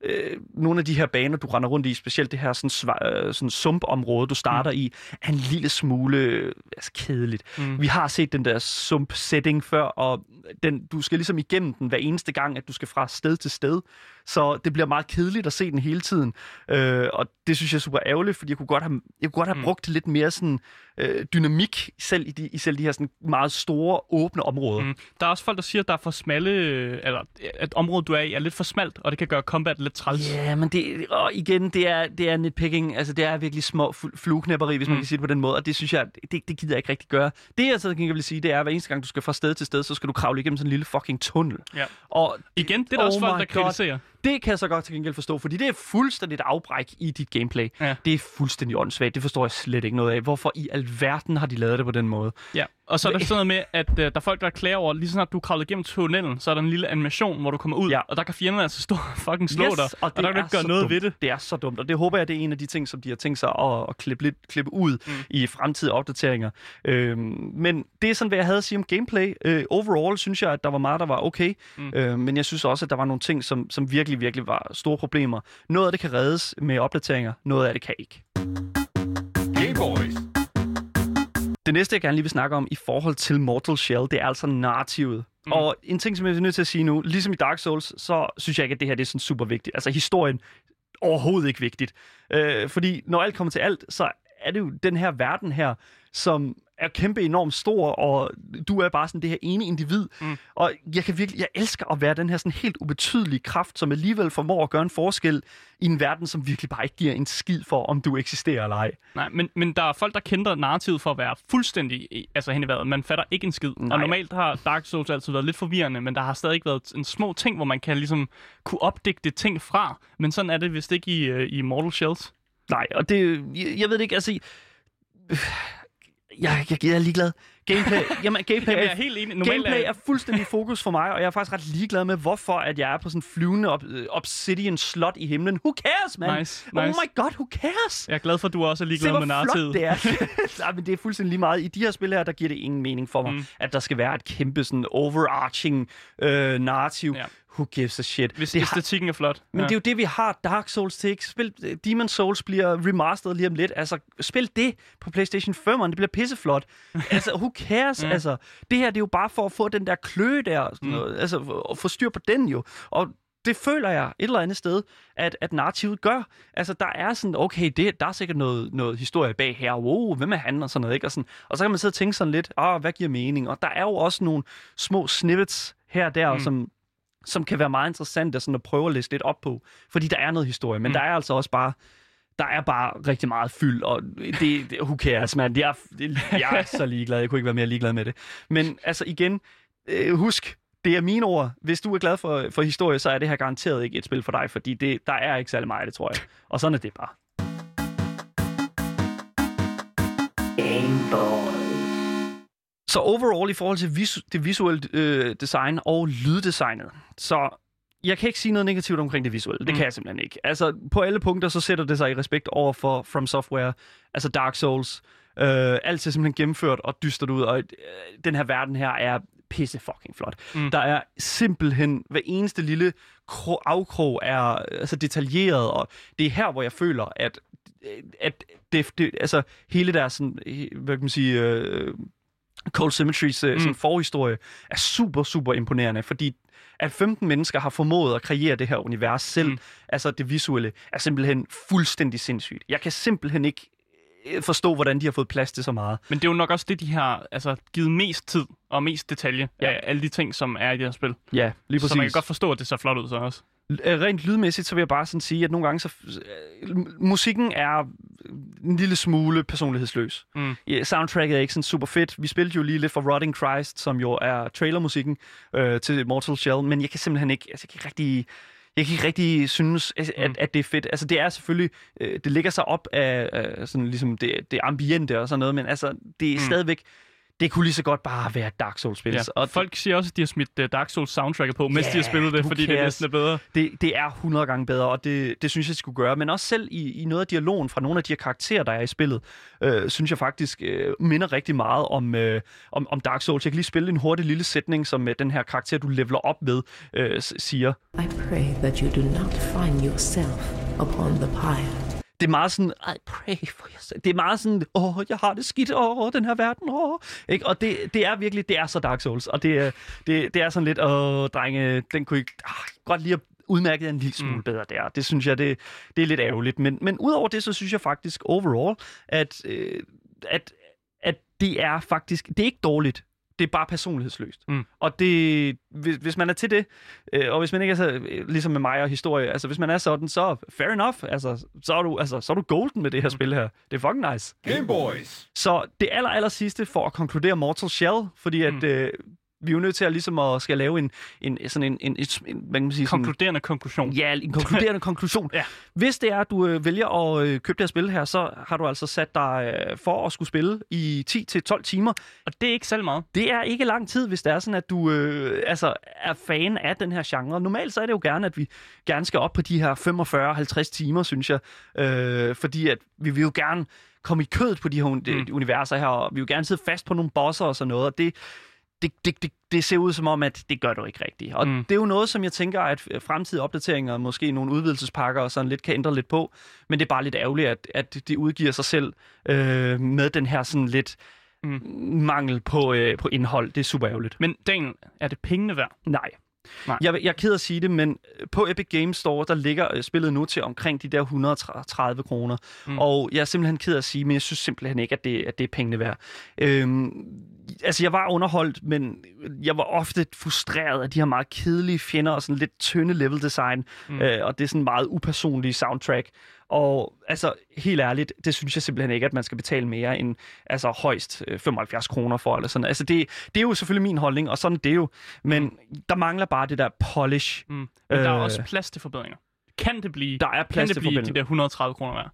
øh, nogle af de her baner, du render rundt i, specielt det her sådan, sva- øh, sådan sumpområde, du starter mm. i, er en lille smule øh, altså, kedeligt. Mm. Vi har set den der sump-setting før, og den, du skal ligesom igennem den hver eneste gang, at du skal fra sted til sted. Så det bliver meget kedeligt at se den hele tiden. Øh, og det synes jeg er super ærgerligt, fordi jeg kunne godt have, jeg kunne godt have Mm. brugt lidt mere sådan, øh, dynamik selv i, de, i selv de her sådan meget store, åbne områder. Mm. Der er også folk, der siger, at der er for smalle, øh, eller at området, du er i, er lidt for smalt, og det kan gøre combat lidt træls. Ja, men det, og igen, det er, det er nitpicking. Altså, det er virkelig små fl- flueknæpperi, hvis mm. man kan sige det på den måde. Og det synes jeg, det, det gider jeg ikke rigtig gøre. Det, jeg så kan vil sige, det er, at hver eneste gang, du skal fra sted til sted, så skal du kravle igennem sådan en lille fucking tunnel. Ja. Og Igen, det er der også Oh folk, my der God. Det kan jeg så godt til gengæld forstå, fordi det er fuldstændig et afbræk i dit gameplay. Ja. Det er fuldstændig åndssvagt. Det forstår jeg slet ikke noget af. Hvorfor i alverden har de lavet det på den måde? Ja, og så er der sådan noget med, at uh, der er folk, der klager over, lige snart du er kravlet igennem tunnelen, så er der en lille animation, hvor du kommer ud, Ja. og der kan fjenderne altså stå og fucking slå dig, og, der kan du ikke gøre noget dumt. ved det. Det er så dumt, og det håber jeg, det er en af de ting, som de har tænkt sig at, at klippe, lidt, klippe ud mm. i fremtidige opdateringer. Øhm, men det er sådan, hvad jeg havde at sige om gameplay. Øh, overall synes jeg, at der var meget, der var okay, mm. øh, men jeg synes også, at der var nogle ting, som, som virkelig, virkelig var store problemer. Noget af det kan reddes med opdateringer, noget af det kan ikke. Game Boys. Det næste, jeg gerne lige vil snakke om i forhold til Mortal Shell, det er altså narrativet. Mm. Og en ting, som jeg er nødt til at sige nu, ligesom i Dark Souls, så synes jeg ikke, at det her det er sådan super vigtigt. Altså historien, overhovedet ikke vigtigt. Øh, fordi når alt kommer til alt, så er det jo den her verden her, som er kæmpe enormt stor, og du er bare sådan det her ene individ. Mm. Og jeg kan virkelig, jeg elsker at være den her sådan helt ubetydelige kraft, som alligevel formår at gøre en forskel i en verden, som virkelig bare ikke giver en skid for, om du eksisterer eller ej. Nej, men, men der er folk, der kender narrativet for at være fuldstændig altså hen i vejret. Man fatter ikke en skid. Nej. Og normalt har Dark Souls altid været lidt forvirrende, men der har stadig været en små ting, hvor man kan ligesom kunne opdigte ting fra. Men sådan er det vist ikke i, uh, i Mortal Shells. Nej, og det, jeg, jeg ved det ikke, altså... Jeg, jeg, jeg er ligeglad. Gameplay, jamen, gameplay, jeg er, helt enig. Normalt gameplay er, fuldstændig fokus for mig, og jeg er faktisk ret ligeglad med, hvorfor at jeg er på sådan en flyvende ob- øh, obsidian slot i himlen. Who cares, man? Nice, Oh nice. my god, who cares? jeg er glad for, at du også er Se, ligeglad hvor med narrativet. det er. Nej, men det er fuldstændig lige meget. I de her spil her, der giver det ingen mening for mig, mm. at der skal være et kæmpe sådan overarching øh, narrativ. Ja. Who gives a shit? Hvis det har, æstetikken er flot. men ja. det er jo det, vi har Dark Souls til. ikke? Spil, Demon Souls bliver remastered lige om lidt. Altså, spil det på PlayStation 5'eren. Det bliver pisseflot. altså, who cares? Ja. Altså, det her, det er jo bare for at få den der kløe der. Mm. Altså, at få styr på den jo. Og det føler jeg et eller andet sted, at, at narrativet gør. Altså, der er sådan, okay, det, der er sikkert noget, noget historie bag her. Wow, hvem er han? Og sådan noget, ikke? Og, sådan, og så kan man sidde og tænke sådan lidt, ah, hvad giver mening? Og der er jo også nogle små snippets her og der, Mm. mm. som, som kan være meget interessante sådan at prøve at læse lidt op på. Fordi der er noget historie, men Mm. der er altså også bare der er bare rigtig meget fyld, og det, det who cares, man. Jeg, det, jeg er så ligeglad. Jeg kunne ikke være mere ligeglad med det. Men altså igen, øh, husk, det er mine ord. Hvis du er glad for, for historie, så er det her garanteret ikke et spil for dig, fordi det, der er ikke særlig meget, det tror jeg. Og sådan er det bare. Så overall i forhold til visu- det visuelle øh, design og lyddesignet, så jeg kan ikke sige noget negativt omkring det visuelle. Det Mm. kan jeg simpelthen ikke. Altså, på alle punkter, så sætter det sig i respekt over for From Software, altså Dark Souls. Øh, alt ser simpelthen gennemført og dystert ud, og øh, den her verden her er pisse fucking flot. Mm. Der er simpelthen, hver eneste lille kro- afkrog er altså detaljeret, og det er her, hvor jeg føler, at, at det, det, altså hele der sådan, hvad kan man sige, øh, Cold Symmetries mm. sådan forhistorie er super, super imponerende, fordi at 15 mennesker har formået at kreere det her univers selv, Mm. altså det visuelle, er simpelthen fuldstændig sindssygt. Jeg kan simpelthen ikke øh, forstå, hvordan de har fået plads til så meget. Men det er jo nok også det, de har altså, givet mest tid og mest detalje. Ja. af alle de ting, som er i det her spil. Ja, lige præcis. Så man kan godt forstå, at det ser flot ud så også. Øh, Rent lydmæssigt, så vil jeg bare sådan sige, at nogle gange så... øh, musikken er en lille smule personlighedsløs. Mm. Ja, soundtracket er ikke sådan super fedt. Vi spillede jo lige lidt for Rotting Christ, som jo er trailermusikken øh, til Mortal Shell, men jeg kan simpelthen ikke... Altså, jeg kan ikke rigtig... Jeg kan ikke rigtig synes, at, Mm. at, det er fedt. Altså, det er selvfølgelig... Øh, det ligger sig op af øh, sådan ligesom det, det ambiente og sådan noget, men altså, det er mm. stadigvæk... Det kunne lige så godt bare være Dark Souls-spil. Ja. Og folk siger også, at de har smidt uh, Dark Souls soundtracket på, mens Ja, de har spillet det, fordi det cares? næsten er bedre. det, det er 100 gange bedre, og det, det synes jeg, de skulle gøre. Men også selv i, i noget af dialogen fra nogle af de her karakterer, der er i spillet, øh, synes jeg faktisk øh, minder rigtig meget om, øh, om, om Dark Souls. Jeg kan lige spille en hurtig lille sætning, som øh, den her karakter, du leveler op med, øh, siger. I pray that you do not find yourself upon the pyre. Det er meget sådan, I pray for yourself. Det er meget sådan, åh, jeg har det skidt over den her verden, åh. Ikke? Og det, det er virkelig, det er så Dark Souls. Og det, er- det, det er sådan lidt, åh, drenge, den kunne ikke, ah, godt lige at udmærke den en lille smule mm. bedre der. Det synes jeg, det, det er lidt ærgerligt. Men, men udover det, så synes jeg faktisk overall, at, øh, at, at det er faktisk, det er ikke dårligt. Det er bare personlighedsløst. Mm. Og det, hvis, hvis man er til det, øh, og hvis man ikke er så, ligesom med mig og historie, altså hvis man er sådan, så fair enough. Altså, så er du, altså, så er du golden med det her Mm. spil her. Det er fucking nice. Game Boys. Så det aller, aller sidste for at konkludere Mortal Shell, fordi at Mm. øh, vi er jo nødt til at ligesom at skal lave en, en sådan en, en, en, hvad kan man sige, sådan, Konkluderende konklusion. Ja, en konkluderende konklusion. Ja. Hvis det er, at du øh, vælger at øh, købe det her spil her, så har du altså sat dig øh, for at skulle spille i 10-12 timer. Og det er ikke særlig meget. Det er ikke lang tid, hvis det er sådan, at du øh, altså, er fan af den her genre. Normalt så er det jo gerne, at vi gerne skal op på de her 45-50 timer, synes jeg. Øh, fordi at vi vil jo gerne komme i kødet på de her un- Mm. universer her, og vi vil gerne sidde fast på nogle bosser og sådan noget, og det, det, det, det, det ser ud som om, at det gør du ikke rigtigt. Og Mm. det er jo noget, som jeg tænker, at fremtidige opdateringer, måske nogle udvidelsespakker og sådan lidt, kan ændre lidt på. Men det er bare lidt ærgerligt, at, at de udgiver sig selv øh, med den her sådan lidt Mm. mangel på, øh, på indhold. Det er super ærgerligt. Men Daniel, er det pengene værd? Nej. Nej. Jeg, jeg er ked af at sige det, men på Epic Games Store, der ligger øh, spillet nu til omkring de der 130 kroner. Mm. Og jeg er simpelthen ked af at sige, men jeg synes simpelthen ikke, at det, at det er pengene værd. Øhm, altså, jeg var underholdt, men jeg var ofte frustreret af de her meget kedelige fjender og sådan lidt tynde level design. Mm. Øh, og det er sådan meget upersonlige soundtrack. Og altså, helt ærligt, det synes jeg simpelthen ikke, at man skal betale mere end altså, højst øh, 75 kroner for. Eller sådan. Altså, det, det er jo selvfølgelig min holdning, og sådan er det jo. Men der mangler bare det der polish. Mm. Men øh, der er Øh. også plads til forbedringer. Kan det blive, Der er kan plads det til blive de der 130 kroner værd?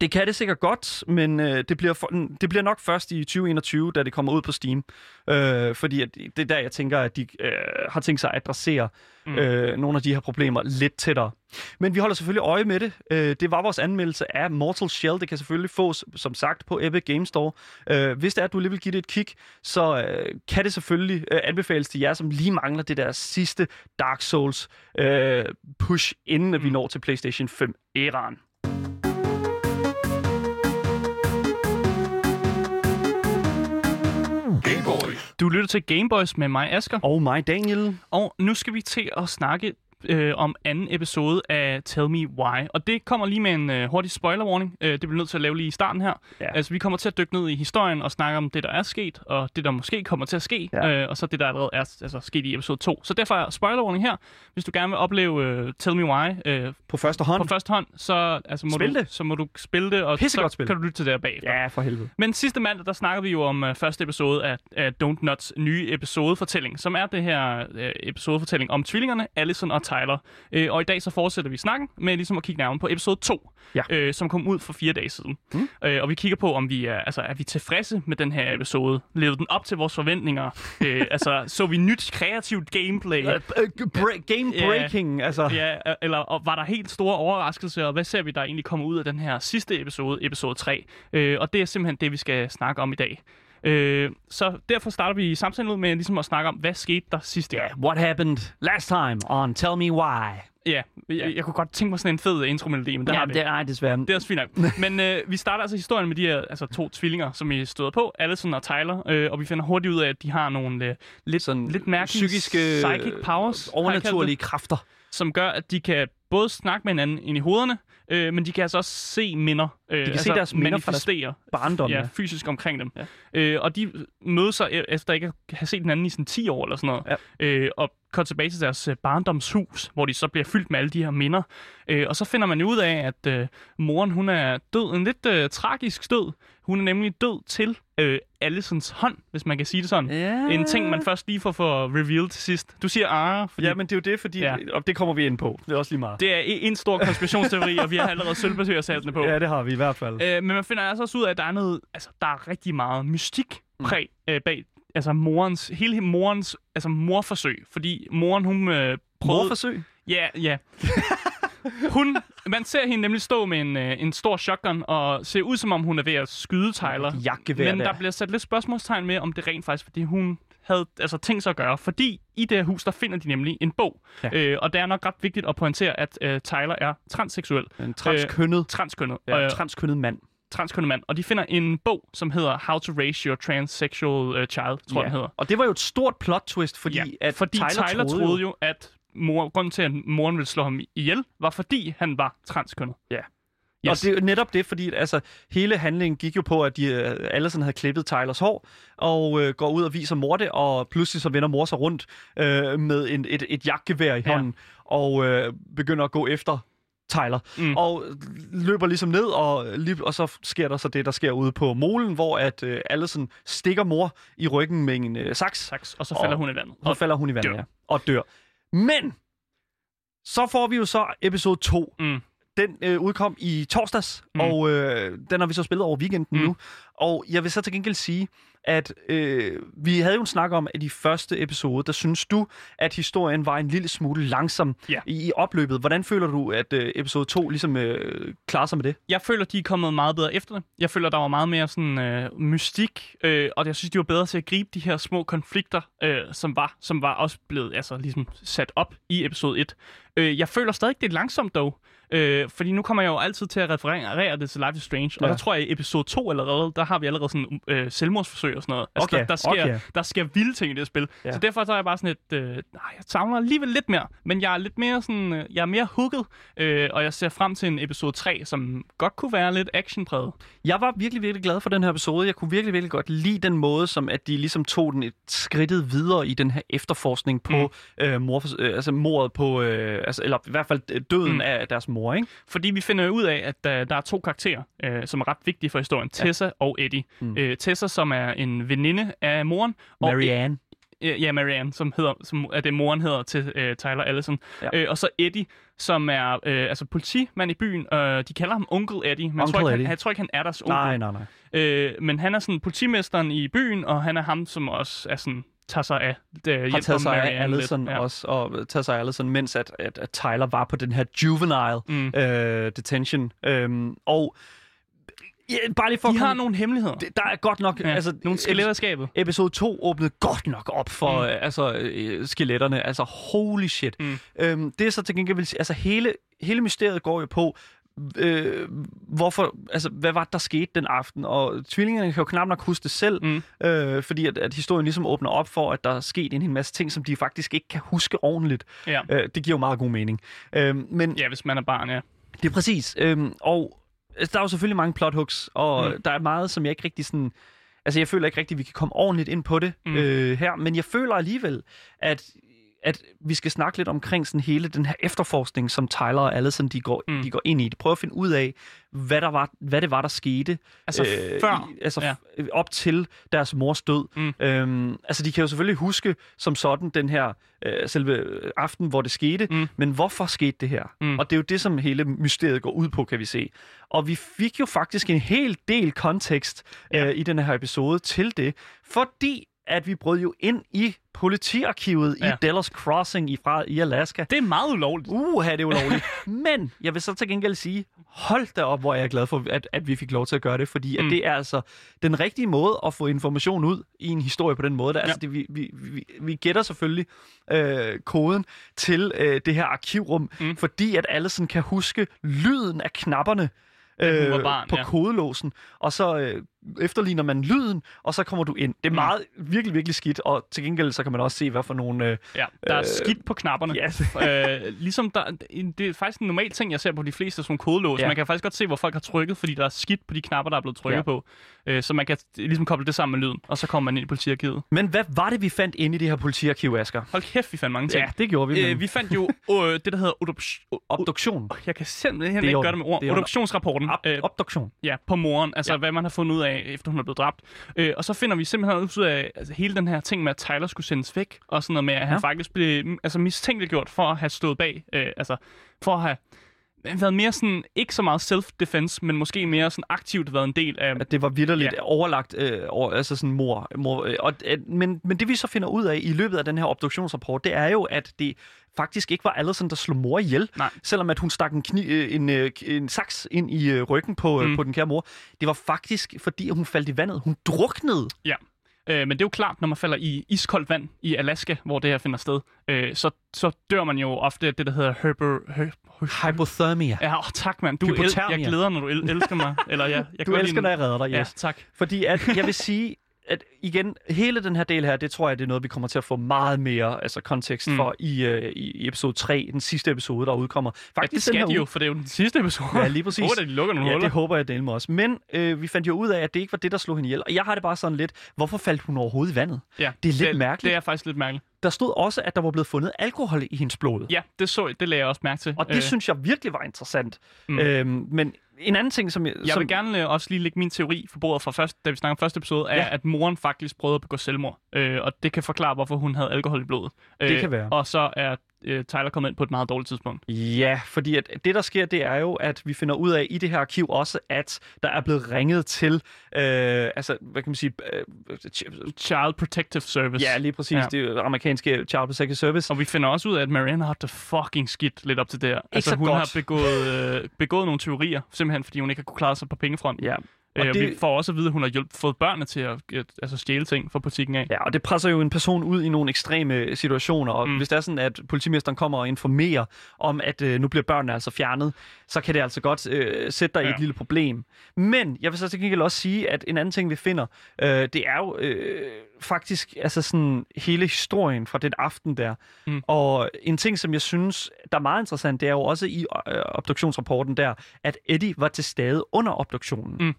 Det kan det sikkert godt, men øh, det, bliver for, det bliver nok først i 2021, da det kommer ud på Steam. Øh, fordi at det er der, jeg tænker, at de øh, har tænkt sig at adressere Mm. øh, nogle af de her problemer lidt tættere. Men vi holder selvfølgelig øje med det. Øh, det var vores anmeldelse af Mortal Shell. Det kan selvfølgelig fås, som sagt, på Epic Games Store. Øh, hvis det er, at du lige vil give det et kig, så øh, kan det selvfølgelig øh, anbefales til jer, som lige mangler det der sidste Dark Souls øh, push, inden mm. vi når til PlayStation 5-æraen. Du lytter til Gameboys med mig, Asker. Og mig, Daniel. Og nu skal vi til at snakke øh, om anden episode af Tell Me Why. Og det kommer lige med en øh, hurtig spoiler warning. Øh, det bliver nødt til at lave lige i starten her. Ja. Altså, vi kommer til at dykke ned i historien og snakke om det, der er sket, og det, der måske kommer til at ske, Ja. øh, og så det, der allerede er altså, sket i episode 2. Så derfor er spoiler warning her. Hvis du gerne vil opleve øh, Tell Me Why øh, På første hånd. på første hånd, så, altså, må Spil du, det. så må du spille det, og så Pissegodt spil. kan du lytte til det her bagefter. Ja, for helvede. Men sidste mandag, der snakkede vi jo om uh, første episode af, af Don't Nuts nye episodefortælling, som er det her uh, episodefortælling om tvillingerne, Allison og Tyler. Øh, og i dag så fortsætter vi snakken med ligesom at kigge nærmere på episode 2, Ja. øh, som kom ud for fire dage siden. Mm. Øh, og vi kigger på, om vi er, altså, er vi tilfredse med den her episode. Levede den op til vores forventninger? øh, altså, så vi nyt kreativt gameplay? Øh, øh, break, game Ja. breaking, altså. Ja, eller og var der helt store overraskelser, og hvad ser vi, der egentlig kommer ud af den her sidste episode, episode 3? Øh, og det er simpelthen det, vi skal snakke om i dag. Øh, så derfor starter vi samtalen ud med ligesom at snakke om, hvad skete der sidste gang? What happened last time on Tell Me Why? Ja, jeg, jeg kunne godt tænke mig sådan en fed intromelodi, men den Ja, har vi. det er desværre. Det er også fint nok. Men øh, vi starter altså historien med de her altså, to tvillinger, som I støder på, Allison og Tyler, øh, og vi finder hurtigt ud af, at de har nogle øh, lidt, Sådan lidt mærkelige psykiske, psychic powers, overnaturlige kræfter. som gør, at de kan både snakke med hinanden ind i hovederne, øh, men de kan altså også se minder. Øh, de kan se deres minder fra deres barndom, ja, fysisk omkring dem. Ja. Øh, og de mødes så e- efter ikke at have set hinanden i sådan 10 år eller sådan noget. Ja. Øh, og går tilbage til deres øh, barndomshus, hvor de så bliver fyldt med alle de her minder. Øh, og så finder man ud af, at øh, moren hun er død. En lidt øh, tragisk død. Hun er nemlig død til øh, Allisons hånd, hvis man kan sige det sådan. Ja. En ting, man først lige får for reveal til sidst. Du siger ah, fordi Ja, men det er jo det, fordi... Ja. Og det kommer vi ind på. Det er også lige meget. det er en stor konspirationsteori, og vi har allerede sølvbaseret på. Ja, det har vi hvert fald. Øh, men man finder altså også ud af, at der er noget, altså der er rigtig meget mystik præg øh, bag altså morens, hele morens, altså morforsøg, fordi moren hun øh, prøvede... Morforsøg? Ja, ja. Hun, man ser hende nemlig stå med en, øh, en stor shotgun og ser ud som om hun er ved at skyde Tyler. Jagtgevær Men der der. bliver sat lidt spørgsmålstegn med, om det rent faktisk, fordi hun havde altså, tænkt sig at gøre. Fordi i det her hus, der finder de nemlig en bog. Ja. Øh, og det er nok ret vigtigt at pointere, at øh, Tyler er transseksuel. En transkønnet, Transkønnet. ja, Øh, transkønnet mand. transkønnet mand. Og de finder en bog, som hedder How to Raise Your Transsexual uh, Child, tror jeg, den hedder. Og det var jo et stort plot twist, fordi, Ja, at fordi Tyler, Tyler, troede, troede jo, at mor, grunden til, at moren ville slå ham ihjel, var fordi han var transkønnet. Ja. Yes. Og det er netop det, fordi altså, hele handlingen gik jo på, at de øh, alle sådan havde klippet Tylers hår, og øh, går ud og viser mor det, og pludselig så vender mor sig rundt øh, med en, et, et jagtgevær i Ja. hånden, og øh, begynder at gå efter Tyler. Mm. Og løber ligesom ned, og, og så sker der så det, der sker ude på molen, hvor at øh, Allison stikker mor i ryggen med en øh, saks, Saks, og så falder Og- hun i vandet. og så falder hun i vandet, dør. ja, og dør. Men, så får vi jo så episode 2. Mm. Den øh, udkom i torsdags, Mm. og øh, den har vi så spillet over weekenden mm. nu. Og jeg vil så til gengæld sige, at øh, vi havde jo en snak om, at i første episode, der synes du, at historien var en lille smule langsom Ja. i, i opløbet. Hvordan føler du, at øh, episode 2 ligesom øh, klarer sig med det? Jeg føler, de er kommet meget bedre efter det. Jeg føler, der var meget mere sådan øh, mystik, øh, og jeg synes, de var bedre til at gribe de her små konflikter, øh, som var som var også blevet altså, ligesom sat op i episode 1. Øh, jeg føler stadig, det er langsomt dog, øh, fordi nu kommer jeg jo altid til at referere det til Life is Strange, og Ja. der tror jeg, i episode 2 allerede, der har vi allerede sådan øh, selvmordsforsøg og sådan noget. Altså, Okay, der, der, sker, okay. der sker vilde ting i det spil. Ja. Så derfor så er jeg bare sådan et, øh, nej, jeg savner alligevel lidt mere, men jeg er lidt mere sådan, øh, jeg er mere hooket, øh, og jeg ser frem til en episode 3, som godt kunne være lidt actionpræget. Jeg var virkelig, virkelig glad for den her episode. Jeg kunne virkelig, virkelig godt lide den måde, som at de ligesom tog den et skridtet videre i den her efterforskning på mm. øh, mor, øh, altså mordet på, øh, altså, eller i hvert fald øh, døden Mm. af deres mor, ikke? Fordi vi finder ud af, at uh, der er to karakterer, uh, som er ret vigtige for historien. Tessa og Eddie. Mm. Uh, Tessa, som er en veninde af moren. Og Marianne. Ja, Marianne, som, hedder, som er det, moren hedder til uh, Tyler Allison. Ja. Uh, og så Eddie, som er uh, altså politimand i byen. Uh, de kalder ham Onkel Eddie, men jeg Onkel tror, ikke, Eddie. han, jeg tror ikke, han er deres onkel. Nej, nej, nej. Uh, men han er sådan politimesteren i byen, og han er ham, som også er sådan, tager sig af uh, Har taget sig af Allison lidt. ja. også, og taget sig af Allison, mens at, at, at Tyler var på den her juvenile Mm. øh, detention. Øhm, og ja, bare lige for De at har nogle hemmeligheder. det, der er godt nok... ja, altså, nogle skeletter skabet. Episode 2 åbnede godt nok op for Mm. øh, altså, øh, skeletterne. Altså, holy shit. Mm. Øhm, det er så til gengæld vil sige, altså hele, hele mysteriet går jo på, øh, hvorfor, altså, hvad var det, der skete den aften? Og tvillingerne kan jo knap nok huske det selv, Mm. øh, fordi at, at historien ligesom åbner op for, at der er sket en hel masse ting, som de faktisk ikke kan huske ordentligt. Ja. Øh, det giver jo meget god mening. Øh, men ja, hvis man er barn, ja. det er præcis. Øhm, og der er jo selvfølgelig mange plot hooks, og Mm. der er meget, som jeg ikke rigtig sådan... Altså, jeg føler ikke rigtig, at vi kan komme ordentligt ind på det mm. øh, her, men jeg føler alligevel, at at vi skal snakke lidt omkring sådan hele den her efterforskning, som Tyler og Allison, de går, mm. De går ind i. De prøver at finde ud af, hvad, der var, hvad det var, der skete. Altså før. I, altså Ja. ja. op til deres mors død. Mm. Øhm, altså, de kan jo selvfølgelig huske som sådan den her øh, selve aften, hvor det skete, Mm. men hvorfor skete det her? Mm. Og det er jo det, som hele mysteriet går ud på, kan vi se. Og vi fik jo faktisk en hel del kontekst Ja. øh, i den her episode til det, fordi at vi brød jo ind i politiarkivet ja. I Delos Crossing i, fra, i Alaska. Det er meget ulovligt. Uha, det er ulovligt. Men jeg vil så til gengæld sige, hold da op, hvor jeg er glad for, at, at vi fik lov til at gøre det, fordi mm. At det er altså den rigtige måde at få information ud i en historie på den måde. Der. Altså, Ja. det, vi, vi, vi, vi gætter selvfølgelig øh, koden til øh, det her arkivrum, mm. Fordi at alle sådan kan huske lyden af knapperne øh, barn, på ja. kodelåsen, og så øh, efterligner man lyden, og så kommer du ind. Det er Mm. meget, virkelig, virkelig skidt, og til gengæld så kan man også se, hvad for nogle... Øh, Ja, der er Øh, skidt på knapperne. ja. øh, ligesom der, det er faktisk en normal ting, jeg ser på de fleste sådan kodelås. Ja. Man kan faktisk godt se, hvor folk har trykket, fordi der er skidt på de knapper, der er blevet trykket Ja. på. Øh, så man kan ligesom koble det sammen med lyden, og så kommer man ind i politiarkivet. Men hvad var det, vi fandt inde i det her politiarkiv, Asger? Hold kæft, vi fandt mange ting. Ja, det gjorde vi. Øh, men vi fandt jo øh, det, der hedder odoption. Obduktion. Jeg kan simpelthen ikke gøre det med ord. Obduktionsrapporten. Ob- Øh, obduktion. Ja, på moren. Altså, hvad man har fundet ud af, efter hun er blevet dræbt. Øh, og så finder vi simpelthen ud af altså, hele den her ting med, at Tyler skulle sendes væk. Og sådan noget med, at han Ja. faktisk blev mm, altså, mistænkeliggjort for at have stået bag. Øh, altså, for at have været mere sådan, ikke så meget self-defense, men måske mere sådan aktivt været en del af... At det var vidderligt Ja. overlagt, øh, over, altså sådan mor. mor øh, og, øh, men, men det vi så finder ud af i løbet af den her obduktionsrapport, det er jo, at det faktisk ikke var Allison, der slog mor ihjel. Nej. Selvom at hun stak en, kni, øh, en, øh, en saks ind i øh, ryggen på, mm. Mm. på den kære mor. Det var faktisk, fordi hun faldt i vandet. Hun druknede. Ja. Øh, men det er jo klart, når man falder i iskoldt vand i Alaska, hvor det her finder sted, øh, så, så dør man jo ofte det, der hedder hyper... Hy, Hypothermia. ja, åh, tak mand. Du el, jeg glæder, når du el, elsker mig. Eller ja, jeg Du elsker, når jeg redder dig, Ja, yes. tak. Fordi at, jeg vil sige, at igen, hele den her del her, det tror jeg, det er noget, vi kommer til at få meget mere altså, kontekst mm. For i, øh, i, episode 3, den sidste episode, der udkommer. Ja, det den skal de jo, for det er jo den sidste episode. Ja, lige præcis. Håber, at de lukker nogle Ja, huller. det håber jeg dele med os. Men øh, vi fandt jo ud af, at det ikke var det, der slog hende ihjel. Og jeg har det bare sådan lidt, hvorfor faldt hun overhovedet i vandet? Ja, Det er lidt mærkeligt. Det er faktisk lidt mærkeligt. Der stod også, at der var blevet fundet alkohol i hendes blod. Ja, det så det lagde jeg også mærke til. Og det øh. synes jeg virkelig var interessant. Mm. Øhm, men en anden ting, som jeg... jeg som, vil gerne øh, også lige lægge min teori for bordet fra først, da vi snakker om første episode, er, Ja. at moren faktisk prøvede at begå selvmord. Øh, og det kan forklare, hvorfor hun havde alkohol i blodet. Det kan være. Og så er øh, Tyler kommet ind på et meget dårligt tidspunkt. Ja, fordi at det, der sker, det er jo, at vi finder ud af i det her arkiv også, at der er blevet ringet til, øh, altså, hvad kan man sige, øh, Child Protective Service. ja, lige præcis, Ja. det er amerikanske Child Protective Service. Og vi finder også ud af, at Marianne har haft det fucking skidt lidt op til det her. Altså, så hun godt. har begået, øh, begået nogle teorier, simpelthen fordi hun ikke har kunne klare sig på pengefronten. Ja, Øh, og det- vi får også at vide, at hun har hjulpet, fået børnene til at øh, altså stjæle ting fra butikken af. Ja, og det presser jo en person ud i nogle ekstreme situationer, og mm. Hvis det er sådan, at politimesteren kommer og informerer om, at øh, nu bliver børnene altså fjernet, så kan det altså godt øh, sætte dig ja. i et lille problem. Men jeg vil så til gengæld også sige, at en anden ting, vi finder, øh, det er jo øh, faktisk altså sådan hele historien fra den aften der. Mm. Og en ting, som jeg synes, der er meget interessant, det er jo også i øh, obduktionsrapporten der, at Eddie var til stede under obduktionen. Mm.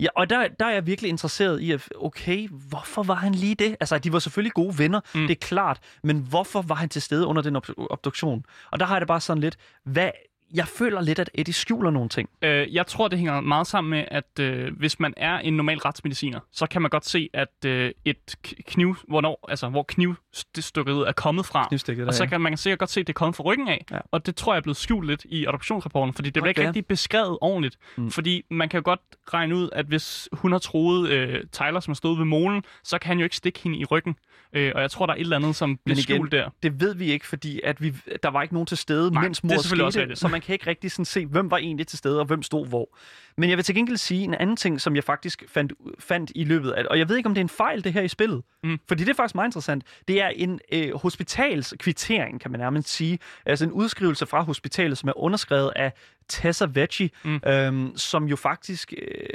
Ja, og der, der er jeg virkelig interesseret i, at okay, hvorfor var han lige det? Altså, de var selvfølgelig gode venner, mm. Det er klart, men hvorfor var han til stede under den ob- obduktion? Og der har jeg det bare sådan lidt, hvad, jeg føler lidt, at Eddie skjuler nogle ting. Øh, jeg tror, det hænger meget sammen med, at øh, hvis man er en normal retsmediciner, så kan man godt se, at øh, et kniv, hvornår, altså, hvor knivstykket er kommet fra. Og så kan man kan sikkert godt se, at det er kommet fra ryggen af. Ja. Og det tror jeg er blevet skjult lidt i adoptionsrapporten, fordi det bliver Godt ikke rigtig beskrevet ordentligt. Mm. Fordi man kan jo godt regne ud, at hvis hun har troet øh, Tyler, som har stået ved molen, så kan han jo ikke stikke hende i ryggen. Øh, og jeg tror, der er et eller andet, som bliver skjult der. Det ved vi ikke, fordi at vi, der var ikke nogen til stede, Nej, mens det er mor selvfølgelig også skete, rigtigt. så man kan ikke rigtig sådan se, hvem var egentlig til stede, og hvem stod hvor. Men jeg vil til gengæld sige en anden ting, som jeg faktisk fandt, fandt i løbet af, og jeg ved ikke, om det er en fejl, det her i spillet, Mm. fordi det er faktisk meget interessant. Det er en øh, hospitalskvittering, kan man nærmest sige, altså en udskrivelse fra hospitalet, som er underskrevet af Tessa Vecchi, mm. Øhm, som jo faktisk øh,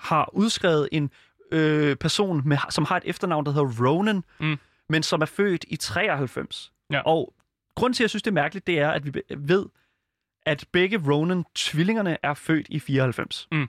har udskrevet en øh, person, med, som har et efternavn, der hedder Ronan, Mm. men som er født i 93. Ja. Og grunden til, at jeg synes, det er mærkeligt, det er, at vi ved, at begge Ronan-tvillingerne er født i 94. Mm.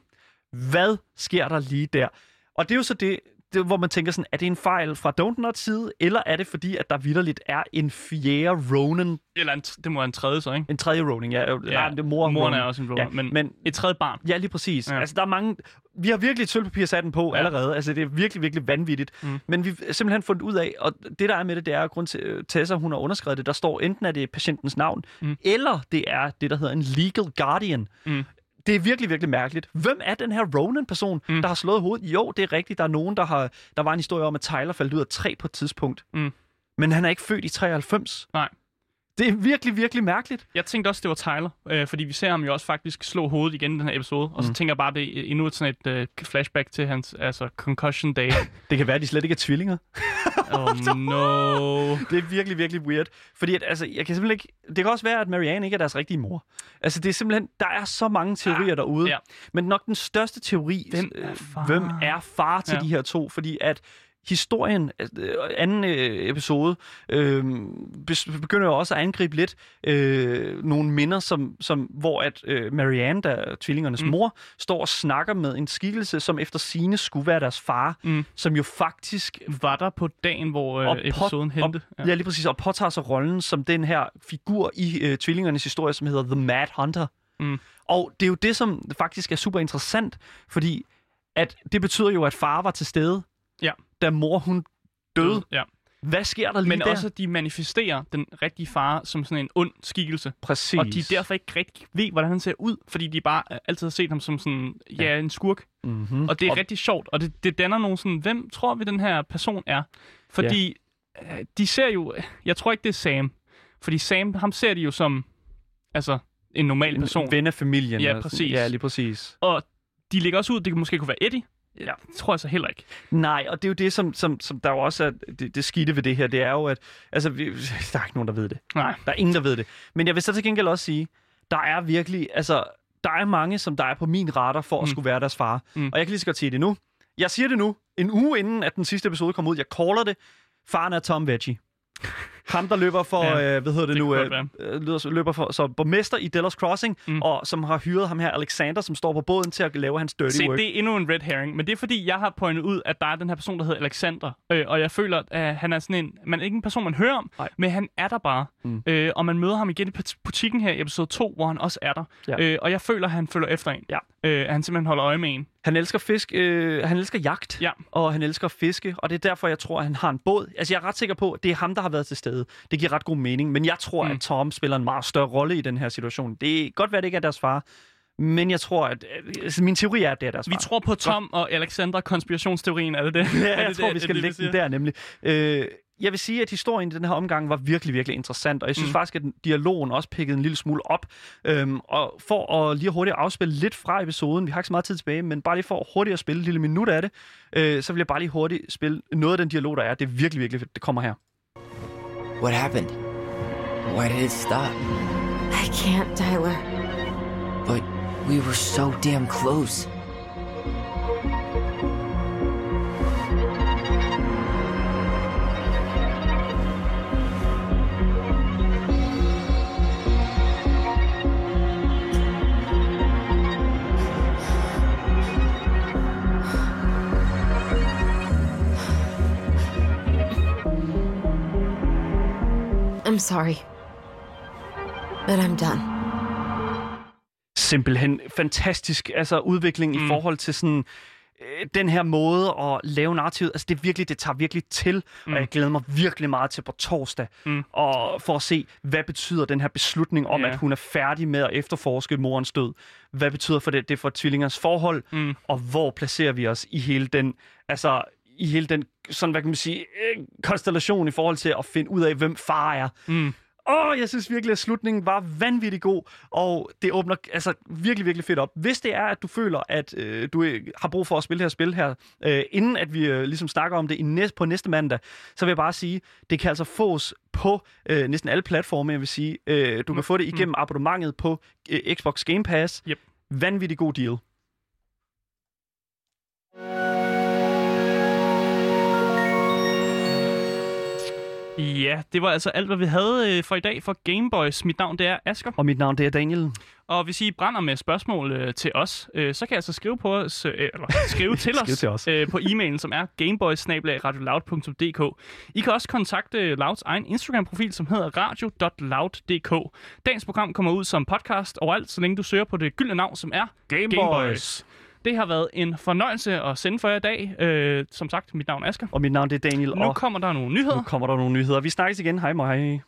Hvad sker der lige der? Og det er jo så det, det, hvor man tænker sådan, er det en fejl fra Don't Not side, eller er det fordi, at der vidderligt er en fjerde Ronan, Eller en, det må være en tredje så, ikke? en tredje Ronin, ja, ja nej, det er mor Moren Ronin. er også en Ronin, ja, men, men et tredje barn. Ja, lige præcis. Ja. Altså, der er mange... Vi har virkelig et sølvpapir sat den på Ja. allerede. Altså, det er virkelig, virkelig vanvittigt. Mm. Men vi har simpelthen fundet ud af, og det der er med det, det er, at grund til, øh, Tessa, hun har underskrevet det, der står enten, at det er patientens navn, mm. eller det er det, der hedder en legal guardian. Mm. Det er virkelig, virkelig mærkeligt. Hvem er den her Ronan-person, Mm. der har slået hovedet? Jo, det er rigtigt. Der er nogen, der har... Der var en historie om, at Tyler faldt ud af træ på et tidspunkt. Mm. Men han er ikke født i 93. Nej. Det er virkelig, virkelig mærkeligt. Jeg tænkte også, det var Tyler, øh, fordi vi ser ham jo også faktisk slå hovedet igen i den her episode. Og så Mm. tænker jeg bare, det er endnu et sådan et øh, flashback til hans altså, concussion day. Det kan være, at de slet ikke er tvillinger. oh no. Det er virkelig, virkelig weird. Fordi at, altså, jeg kan simpelthen ikke... Det kan også være, at Marianne ikke er deres rigtige mor. Altså, det er simpelthen... Der er så mange teorier derude. ja. Men nok den største teori... Hvem er øh, far? Hvem er far til Ja. de her to? Fordi at historien, øh, anden øh, episode, øh, begynder jo også at angribe lidt øh, nogle minder, som, som, hvor at øh, Marianne, der er tvillingernes Mm. mor, står og snakker med en skikkelse, som efter sine skulle være deres far, Mm. som jo faktisk Var der på dagen, hvor øh, episoden hændte? Ja. ja, lige præcis. Og påtager sig rollen som den her figur i øh, tvillingernes historie, som hedder The Mad Hunter. Mm. Og det er jo det, som faktisk er super interessant, fordi at det betyder jo, at far var til stede, Ja. Da mor hun døde. Ja. Hvad sker der lige Men der? også, at de manifesterer den rigtige far som sådan en ond skikkelse. Præcis. Og de derfor ikke rigtig ved, hvordan han ser ud, fordi de bare øh, altid har set ham som sådan, ja, en skurk. Mm-hmm. Og det er rigtig sjovt, og det, det danner nogle sådan, hvem tror vi, den her person er? Fordi øh, de ser jo, jeg tror ikke, det er Sam. Fordi Sam, ham ser de jo som, altså, en normal person. En ven af familien. Ja, og præcis. Ja, lige præcis. Og de ligger også ud, det måske kunne være Eddie. Ja. Det tror jeg så heller ikke. Nej, og det er jo det, som, som, som der jo også er det, det skidte ved det her. Det er jo, at altså, vi, der er ikke nogen, der ved det. Nej. Der er ingen, der ved det. Men jeg vil så til gengæld også sige, der er virkelig, altså, der er mange, som der er på min radar for at Mm. skulle være deres far. Mm. Og jeg kan lige så godt sige det nu. Jeg siger det nu, en uge inden, at den sidste episode kommer ud. Jeg caller det. Faren er Tom Veggie. Ham, der løber for, Ja, øh, hvad hedder det, det nu, øh, øh, løber- løber for, så borgmester i Delos Crossing, Mm. og som har hyret ham her, Alexander, som står på båden til at lave hans dirty Se, work. det er endnu en red herring, men det er fordi, jeg har pointet ud, at der er den her person, der hedder Alexander, øh, og jeg føler, at han er sådan en, man er ikke en person, man hører om, Nej. men han er der bare. Mm. Øh, og man møder ham igen i butikken her i episode 2, hvor han også er der. Ja. Øh, og jeg føler, at han følger efter en. Ja. Øh, at han simpelthen holder øje med en. Han elsker fisk, øh, han elsker jagt, Ja. og han elsker at fiske, og det er derfor, jeg tror, at han har en båd. Altså, jeg er ret sikker på, at det er ham, der har været til stede. Det giver ret god mening, men jeg tror, Mm. at Tom spiller en meget større rolle i den her situation. Det er godt være, at det ikke er deres far, men jeg tror, at... Altså, min teori er, at det er deres Vi far. tror på Tom og Alexandra konspirationsteorien, er det det? Ja, jeg det tror, det, vi skal det, lægge den der nemlig. Øh, jeg vil sige, at historien i den her omgang var virkelig, virkelig interessant, og jeg synes Mm. faktisk, at dialogen også pikkede en lille smule op. Øhm, og for at lige hurtigt afspille lidt fra episoden, vi har ikke så meget tid tilbage, men bare lige for hurtigt at spille et lille minut af det, øh, så vil jeg bare lige hurtigt spille noget af den dialog, der er. Det er virkelig, virkelig fedt. Det kommer her. What happened? Why did it stop? I can't, Tyler. But we were so damn close. I'm sorry. But I'm done. Simpelthen fantastisk altså, udvikling mm. I forhold til sådan øh, den her måde at lave narrativet. Altså det er virkelig, det tager virkelig til, mm. Og jeg glæder mig virkelig meget til på torsdag, Mm. og for at se, hvad betyder den her beslutning om, Ja. at hun er færdig med at efterforske morens død. Hvad betyder for det, det for tvillingers forhold, Mm. og hvor placerer vi os i hele den, altså i hele den, sådan hvad kan man sige, øh, konstellation i forhold til at finde ud af, hvem far er. Mm. Åh, jeg synes virkelig, at slutningen var vanvittig god, og det åbner altså virkelig, virkelig fedt op. Hvis det er, at du føler, at øh, du øh, har brug for at spille det her spil her, øh, inden at vi øh, ligesom snakker om det i næste, på næste mandag, så vil jeg bare sige, det kan altså fås på øh, næsten alle platforme, jeg vil sige. Øh, du kan få det igennem abonnementet på øh, Xbox Game Pass. Yep. Vanvittig god deal. Ja, det var altså alt, hvad vi havde øh, for i dag for Gameboys. Mit navn det er Asker. Og mit navn det er Daniel. Og hvis I brænder med spørgsmål øh, til os, øh, så kan I altså skrive på os, øh, eller skrive til os, til os. Øh, på e-mailen, som er gameboys I kan også kontakte Louds egen Instagram-profil, som hedder radio.loud.dk. Dagens program kommer ud som podcast overalt, så længe du søger på det gyldne navn, som er Gameboys. Det har været en fornøjelse at sende for jer i dag. Øh, som sagt, mit navn er Asger. Og mit navn det er Daniel. Nu og kommer der nogle nyheder. nu kommer der nogle nyheder. Vi snakkes igen. Hej, hej.